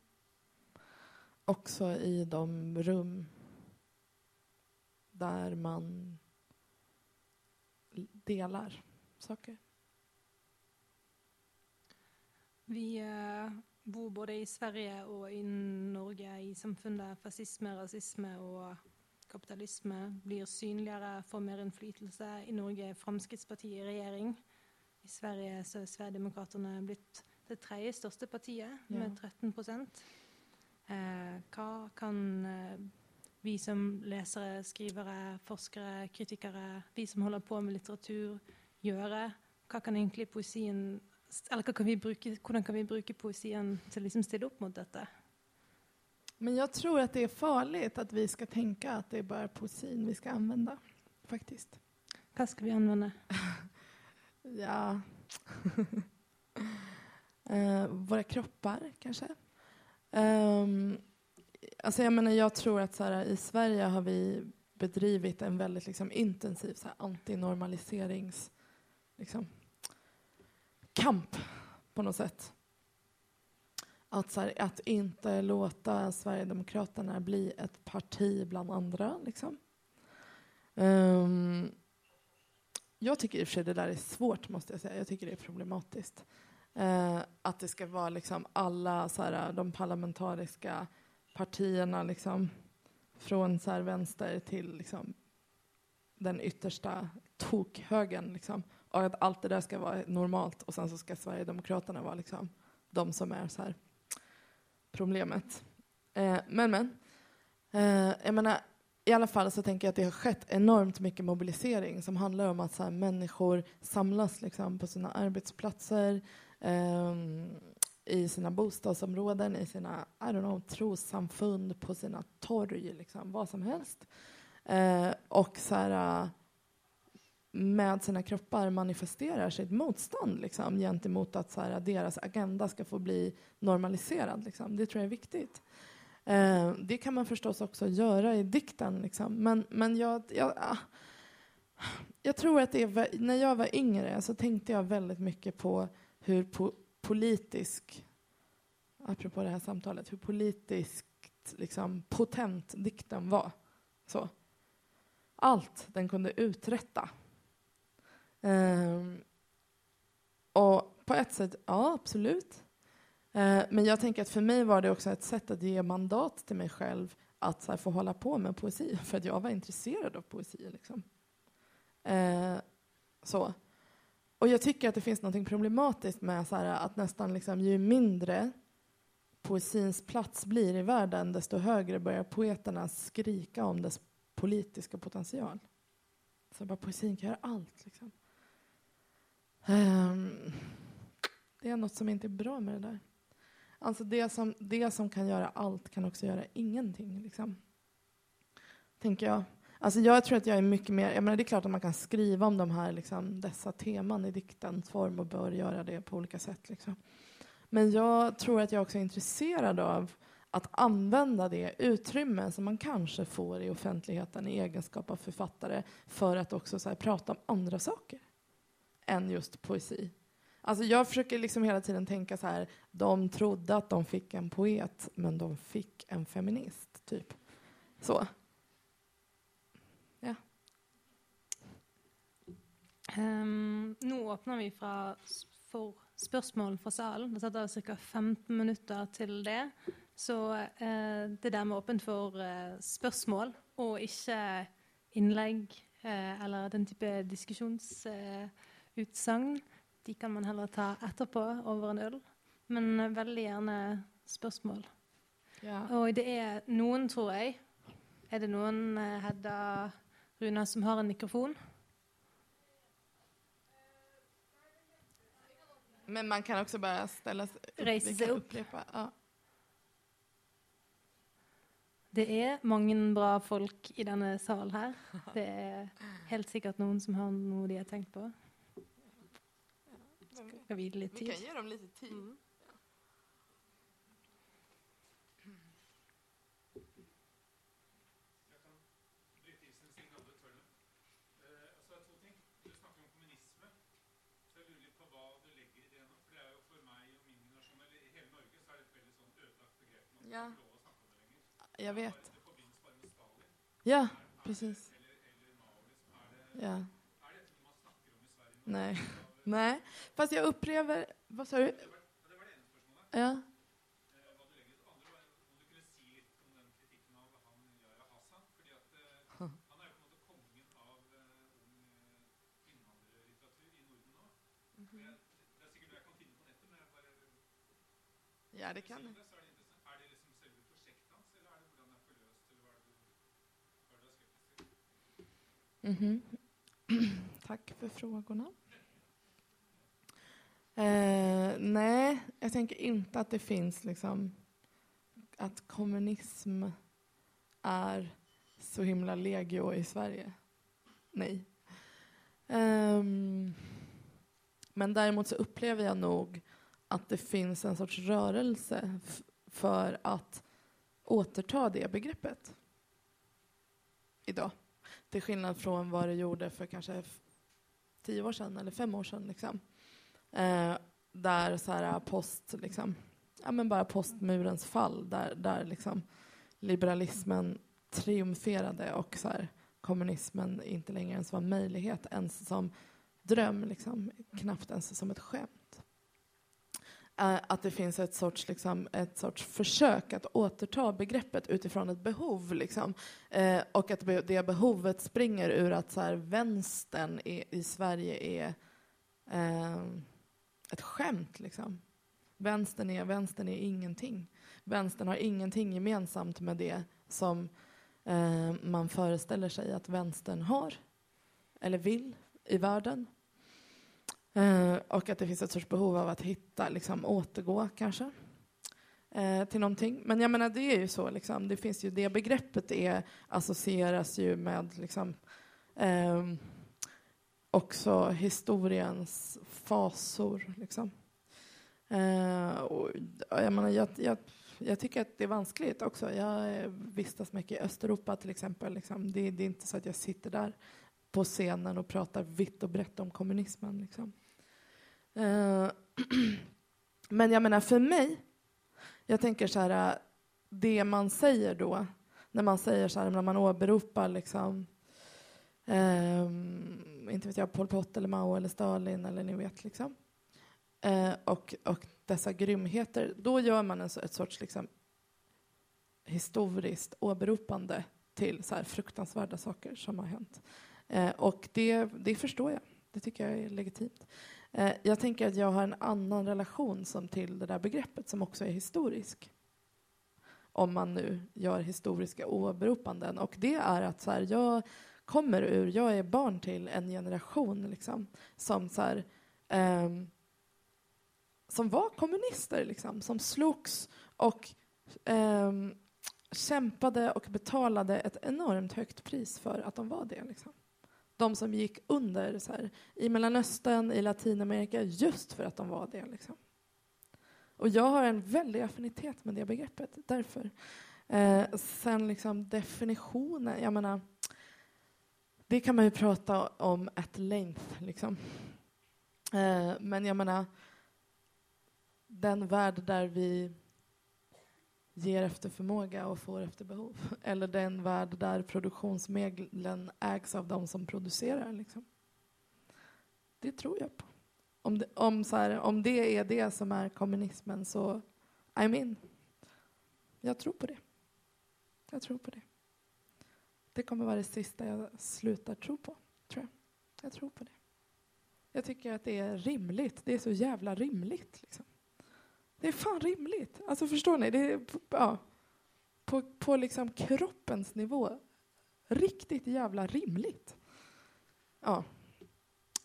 Också i de rum där man delar saker. Vi uh, bor både i Sverige och i Norge i samfunn der fascisme, rasisme og kapitalisme blir synligere, får mer innflytelse. I Norge er Fremskrittspartiet i regjering. I Sverige så er Sverigedemokraterna blitt det tredje største partiet, ja. med 13 eh, Hva kan eh, vi som lesere, skrivere, forskere, kritikere, vi som holder på med litteratur, gjøre? hva kan egentlig poesien Eller kan vi bruke, hvordan kan vi bruke poesien til å liksom stille opp mot dette? Men jag tror att det är farligt att vi ska tänka att det är bara poesin vi ska använda, faktiskt. Hva skal vi anvende? Ja. eh, våra kroppar, kanske. Um, alltså jag menar, jag tror att så här, i Sverige har vi bedrivit en väldigt liksom, intensiv så här, antinormaliserings liksom, kamp på något sätt. Att, så här, att inte låta Sverigedemokraterna bli ett parti bland andra. Liksom. Um, jag tycker i och för sig det där är svårt, måste jag säga. Jag tycker det är problematiskt. Eh, att det ska vara liksom alla så här, de parlamentariska partierna liksom, från så här, vänster till liksom, den yttersta tokhögen. Liksom. Och att allt det där ska vara normalt och sen så ska Sverigedemokraterna vara liksom, de som är så här, problemet. Eh, men, men. Eh, jag menar, i alla fall så tänker jag att det har skett enormt mycket mobilisering som handlar om att så här, människor samlas liksom, på sina arbetsplatser, eh, i sina bostadsområden, i sina I don't know, trossamfund, på sina torg, liksom, vad som helst. Eh, och så här, med sina kroppar manifesterar sitt motstånd liksom, gentemot att så här, deras agenda ska få bli normaliserad. Liksom. Det tror jag är viktigt. Eh, det kan man förstås också göra i dikten. Liksom. Men, men jag, jag, ah. jag tror att det är, när jag var yngre så tänkte jag väldigt mycket på hur po politisk, apropå det här samtalet, hur politiskt liksom, potent dikten var. Så. Allt den kunde uträtta. Eh, och på ett sätt, ja absolut. Eh, men jag tänker att för mig var det också ett sätt att ge mandat till mig själv att här, få hålla på med poesi, för att jag var intresserad av poesi. Liksom. Eh, så. Och jag tycker att det finns något problematiskt med så här, att nästan liksom, ju mindre poesins plats blir i världen, desto högre börjar poeterna skrika om dess politiska potential. Så bara poesin kan göra allt. Liksom. Eh, det är något som inte är bra med det där. Alltså det som, det som kan göra allt kan också göra ingenting. Liksom. Tänker jag. Alltså jag tror att jag är mycket mer... Jag menar det är klart att man kan skriva om de här, liksom, dessa teman i diktens form och bör göra det på olika sätt. Liksom. Men jag tror att jag också är intresserad av att använda det utrymme som man kanske får i offentligheten i egenskap av författare för att också så här, prata om andra saker än just poesi. Alltså jag försöker liksom hela tiden tänka så här, de trodde att de fick en poet, men de fick en feminist, typ. Så. Ja. Ehm, um, nå åpner vi fra, for spørsmål fra salen. Det setter ca. 15 minutter til det. Så uh, det er dermed åpent for uh, eh, spørsmål, og ikke innlegg uh, eh, eller den type diskusjons utsagn. De kan man heller ta etterpå over en øl. Men uh, veldig gjerne spørsmål. Ja. Og det er noen, tror jeg Er det noen, uh, Hedda Runa, som har en mikrofon? Men man kan också bara ställa sig upp. Kan upp. upprepa. Ja. Det er mange bra folk i denne sal her. Det er helt sikkert noen som har noe de har tenkt på. Skal vi det litt Vi kan tid? ge dem lite tid. Man Ja. Jag vet. Ja, precis. Ja. Nej. Nej. Fast jag upplever... Vad sa du? Ja. Ja, det kan det, til? Mhm. Tack för frågorna. Eh, nej, jag tänker inte att det finns liksom att kommunism är så himla legio i Sverige. Nej. Um, men däremot så upplever jag nog att det finns en sorts rörelse för att återta det begreppet idag. Till skillnad från vad det gjorde för kanske tio år sedan eller fem år sedan. Liksom. Eh, där så här eh, post, liksom, ja men bara postmurens fall, där, där liksom liberalismen triumferade och så här, kommunismen inte längre ens var en möjlighet, ens som dröm, liksom, knappt ens som ett skämt. Eh, att det finns ett sorts, liksom, ett sorts försök att återta begreppet utifrån ett behov. Liksom. Eh, och att det behovet springer ur att så här, vänstern i, i Sverige är eh, ett skämt. Liksom. Vänstern, är, vänstern är ingenting. Vänstern har ingenting gemensamt med det som eh, man föreställer sig att vänstern har eller vill i världen. Eh, och att det finns ett sorts behov av att hitta, liksom, återgå kanske eh, till någonting. Men jag menar, det är ju så, liksom, det finns ju det begreppet är, associeras ju med liksom, eh, också historiens fasor. Liksom. Eh, och, jag, menar, jag, jag, jag tycker att det är vanskligt också. Jag vistas mycket i Östeuropa till exempel. Liksom. Det, det är inte så att jag sitter där på scenen och pratar vitt och brett om kommunismen. Liksom. Eh, men jag menar, för mig, jag tänker så här, eh, det man säger då, när man säger så här, när man åberopar liksom, ehm, inte vet jag, Pol Pot eller Mao eller Stalin eller ni vet liksom, eh, och, och dessa grymheter, då gör man en, ett sorts liksom, historiskt åberopande till så här fruktansvärda saker som har hänt. Eh, och det, det förstår jag. Det tycker jag är legitimt. Eh, jag tänker att jag har en annan relation som till det där begreppet som också är historisk. Om man nu gör historiska åberopanden. Och det är att så här, jag kommer ur, jag är barn till en generation liksom, som så här, ehm, som var kommunister, liksom, som slogs och ehm, kämpade och betalade ett enormt högt pris för att de var det. Liksom. De som gick under så här, i Mellanöstern, i Latinamerika, just för att de var det. Liksom. Och jag har en väldig affinitet med det begreppet, därför. Eh, sen liksom definitionen, jag menar, det kan man ju prata om at length, liksom. Eh, men jag menar, den värld där vi ger efter förmåga och får efter behov. Eller den värld där produktionsmedlen ägs av de som producerar. Liksom. Det tror jag på. Om det, om, så här, om det är det som är kommunismen så I'm in. Jag tror på det. Jag tror på det. Det kommer vara det sista jag slutar tro på, tror jag. Jag tror på det. Jag tycker att det är rimligt. Det är så jävla rimligt. Liksom. Det är fan rimligt. Alltså förstår ni? Det är ja, på, på liksom kroppens nivå. Riktigt jävla rimligt. Ja.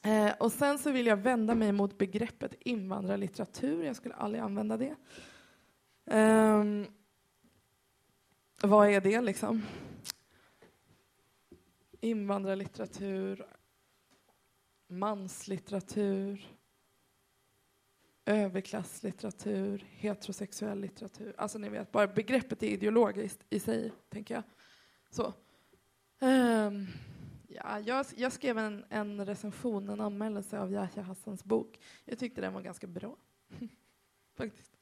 Eh, och sen så vill jag vända mig mot begreppet invandrarlitteratur. Jag skulle aldrig använda det. Eh, vad är det liksom? Invandrarlitteratur, manslitteratur, överklasslitteratur, heterosexuell litteratur. Alltså ni vet, bara begreppet är ideologiskt i sig, tänker jag. Så. Um, ja, jag, jag skrev en, en recension, en anmälelse av Yahya Hassans bok. Jag tyckte den var ganska bra, faktiskt.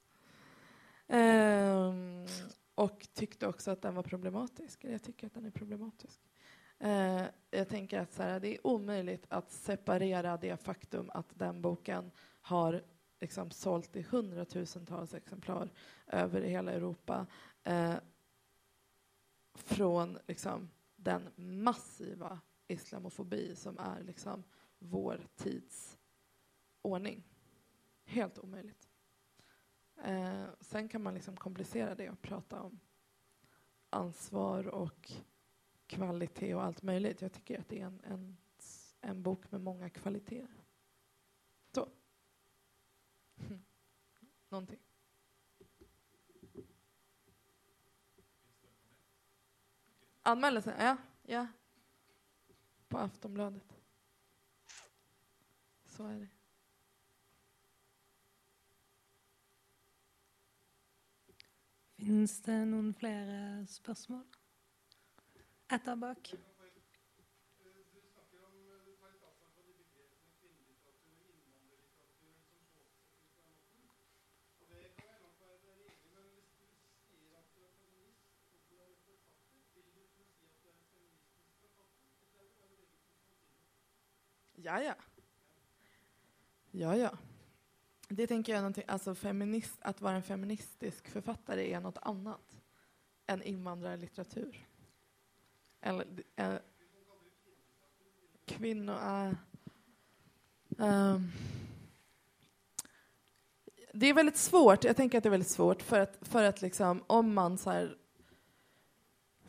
Um, och tyckte också att den var problematisk. Jag tycker att den är problematisk. Eh, jag tänker att så här, det är omöjligt att separera det faktum att den boken har liksom sålt i hundratusentals exemplar över hela Europa eh, från liksom, den massiva islamofobi som är liksom, vår tids ordning. Helt omöjligt. Eh, sen kan man liksom komplicera det och prata om ansvar och kvalitet och allt möjligt. Jag tycker att det är en, en, en bok med många kvaliteter. Så. Någonting. Anmälelse? Ja. ja. På Aftonbladet. Så är det. Finns det någon fler spörsmål? Ett der bak. Ja, ja. Ja, ja. Det tänker jag är någonting, alltså feminist, att vara en feministisk författare är något annat än invandrarlitteratur. Eller äh, kvinnor... Äh, det är väldigt svårt, jag tänker att det är väldigt svårt för att, för att liksom, om man så här,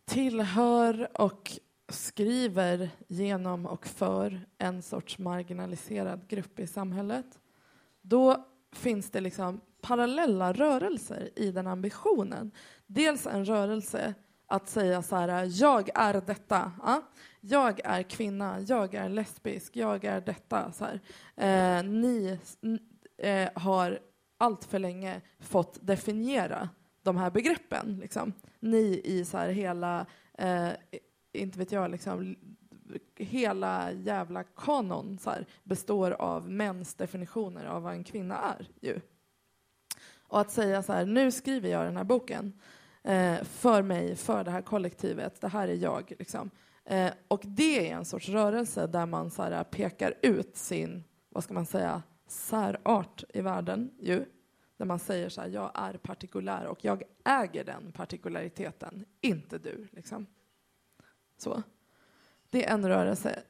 tillhör och skriver genom och för en sorts marginaliserad grupp i samhället då finns det liksom parallella rörelser i den ambitionen. Dels en rörelse att säga så här, jag är detta. Ja? Jag är kvinna, jag är lesbisk, jag är detta. Så eh, ni eh, har allt för länge fått definiera de här begreppen. Liksom. Ni i så här hela, eh, inte vet jag, liksom, hela jävla kanon så här, består av mäns definitioner av vad en kvinna är. Ju. Och att säga så här, nu skriver jag den här boken eh, för mig, för det här kollektivet, det här är jag. Liksom. Eh, och det är en sorts rörelse där man så här, pekar ut sin, vad ska man säga, särart i världen. Ju. Där man säger så här, jag är partikulär och jag äger den partikulariteten, inte du. Liksom. Så. Det är en rörelse.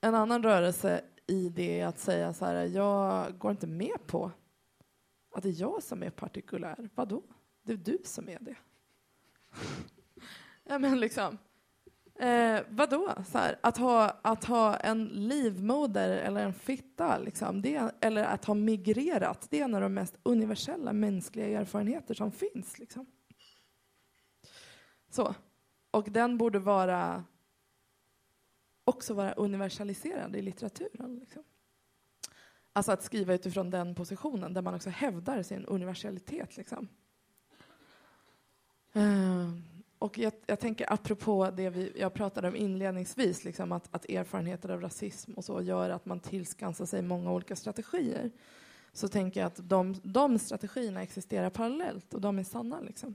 En annan rörelse i det är att säga så här, jag går inte med på att det är jag som är partikulär. Vadå? Det är du som är det. ja, men liksom. Eh, vadå? Så här, att, ha, att ha en livmoder eller en fitta, liksom, det, eller att ha migrerat, det är en av de mest universella mänskliga erfarenheter som finns. Liksom. Så. Och den borde vara också vara universaliserad i litteraturen. Liksom. Alltså att skriva utifrån den positionen där man också hävdar sin universalitet. Liksom. Uh, och jag, jag, tänker apropå det vi, jag pratade om inledningsvis, liksom att, att erfarenheter av rasism och så gör att man tillskansar sig många olika strategier. Så tänker jag att de, de strategierna existerar parallellt och de är sanna. Liksom.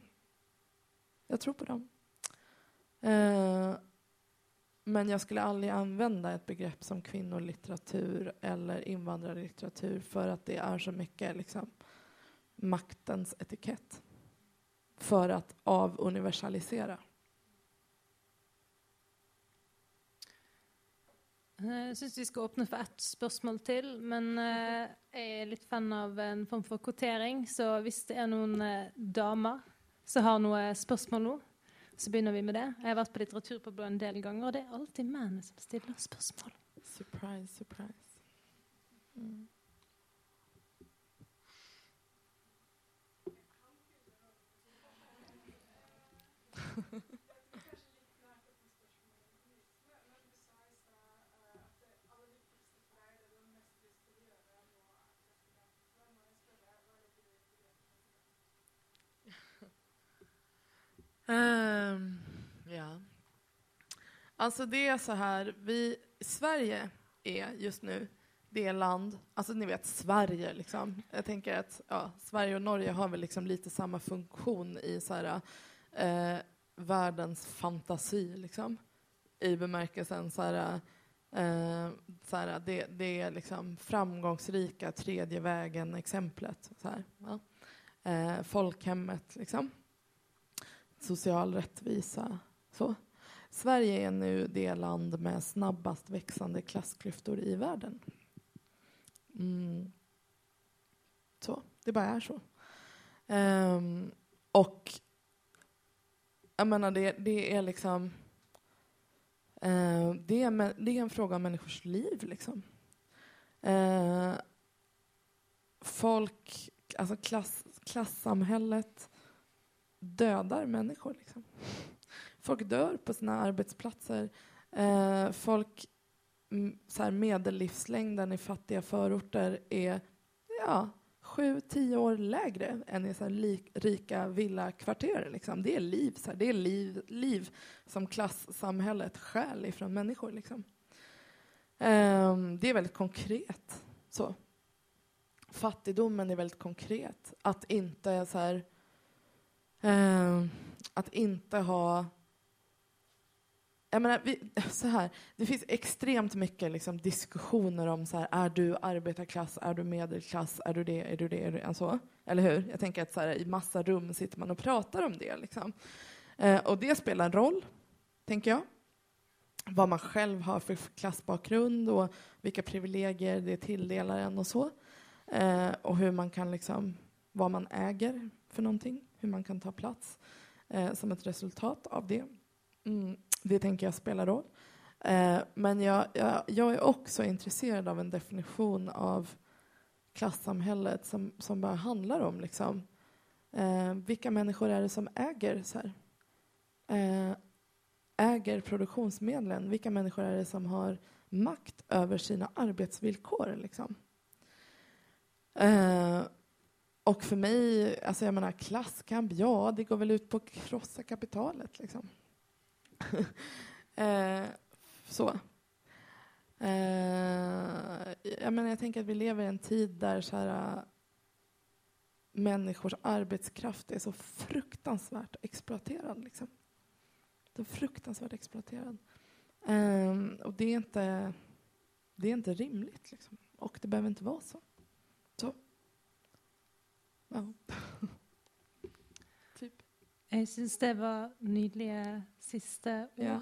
Jag tror på dem. Uh, men jag skulle aldrig använda ett begrepp som kvinnolitteratur eller invandrarlitteratur för att det är så mycket liksom, maktens etikett. För att avuniversalisera. Jeg syns vi skal åpne for ett spørsmål til. Men eh, jeg er litt fan av en form for kvotering, så hvis det er noen eh, damer som har noe spørsmål nå, så begynner vi med det. Jeg har vært på Litteraturpåbud en del ganger, og det er alltid mennene som stiller spørsmål. Surprise, surprise. Mm. Um, ja. Alltså det är så här, vi, Sverige är just nu det land, alltså ni vet Sverige liksom. Jag tänker att ja, Sverige och Norge har väl liksom lite samma funktion i så här, eh, världens fantasi liksom. I bemärkelsen så här, eh, så här, det, det är liksom framgångsrika tredje vägen-exemplet. Ja. eh, folkhemmet liksom social rättvisa. Så. Sverige är nu det land med snabbast växande klassklyftor i världen. Mm. Så, det bara är så. Um, och jag menar, det, det är liksom... Eh, det, är, det är en fråga om människors liv. Liksom. Eh, folk, alltså klass, klassamhället dödar människor. Liksom. Folk dör på sina arbetsplatser. Eh, folk, så här, medellivslängden i fattiga förorter är ja, sju, tio år lägre än i så här, rika villakvarter. Liksom. Det är liv, så här. det är liv, liv som klassamhället stjäl ifrån människor. Liksom. Um, det är väldigt konkret. så fattigdomen är väldigt konkret. Att inte så här, um, att inte ha jag menar, vi, så här, det finns extremt mycket liksom, diskussioner om så här, är du arbetarklass, är du medelklass, är du det, är du det, är du det, så. Eller hur? Jag tänker att så här, i massa rum sitter man och pratar om det. Liksom. Eh, och det spelar en roll, tänker jag. Vad man själv har för klassbakgrund och vilka privilegier det tilldelar en och så. Eh, och hur man kan liksom, vad man äger för någonting, hur man kan ta plats eh, som ett resultat av det. Mm, det tänker jag spelar roll. Eh, men jag, jag, jag, är också intresserad av en definition av klassamhället som, som bara handlar om liksom, eh, vilka människor är det som äger så här, eh, äger produktionsmedlen? Vilka människor är det som har makt över sina arbetsvillkor? Liksom? Eh, och för mig, alltså jag menar klasskamp, ja det går väl ut på att krossa kapitalet liksom. eh, så. Eh, jag, menar, jag tänker att vi lever i en tid där så här, eh, människors arbetskraft är så fruktansvärt exploaterad. Liksom. Så fruktansvärt exploaterad. Eh, och det är inte, det är inte rimligt. Liksom. Och det behöver inte vara så. Så. Ja. Jeg syns det var nydelige siste ord. Ja.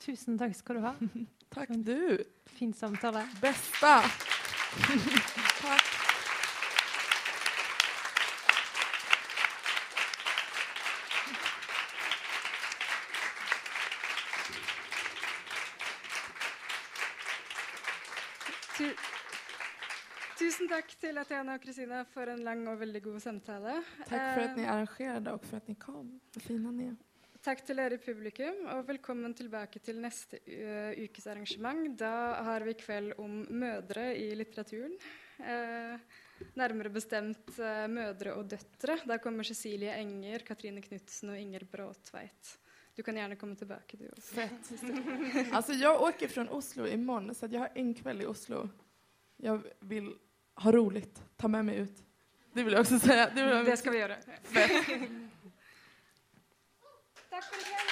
Tusen takk skal du ha. Tack du. Fin samtale. Bästa. Tack. Tusen takk til Athena og Kristina for en lang og veldig god samtale. Tack för att ni Eh, arrangerade och för att ni kom. Vad fina ni är. Takk til dere i publikum, og velkommen tilbake til neste uh, ukes arrangement. Da har vi kveld om mødre i litteraturen. Eh, nærmere bestemt eh, mødre og døtre. Da kommer Cecilie Enger, Katrine Knutsen og Inger Bråtveit. Du kan gjerne komme tilbake, du også. Fett. Alltså jag åker från Oslo imorgon så jag har en kväll i Oslo. Jag vill ha roligt, ta med mig ut. Det vill jag också säga. Det jag Det skal vi gjøre. Fett. Takk for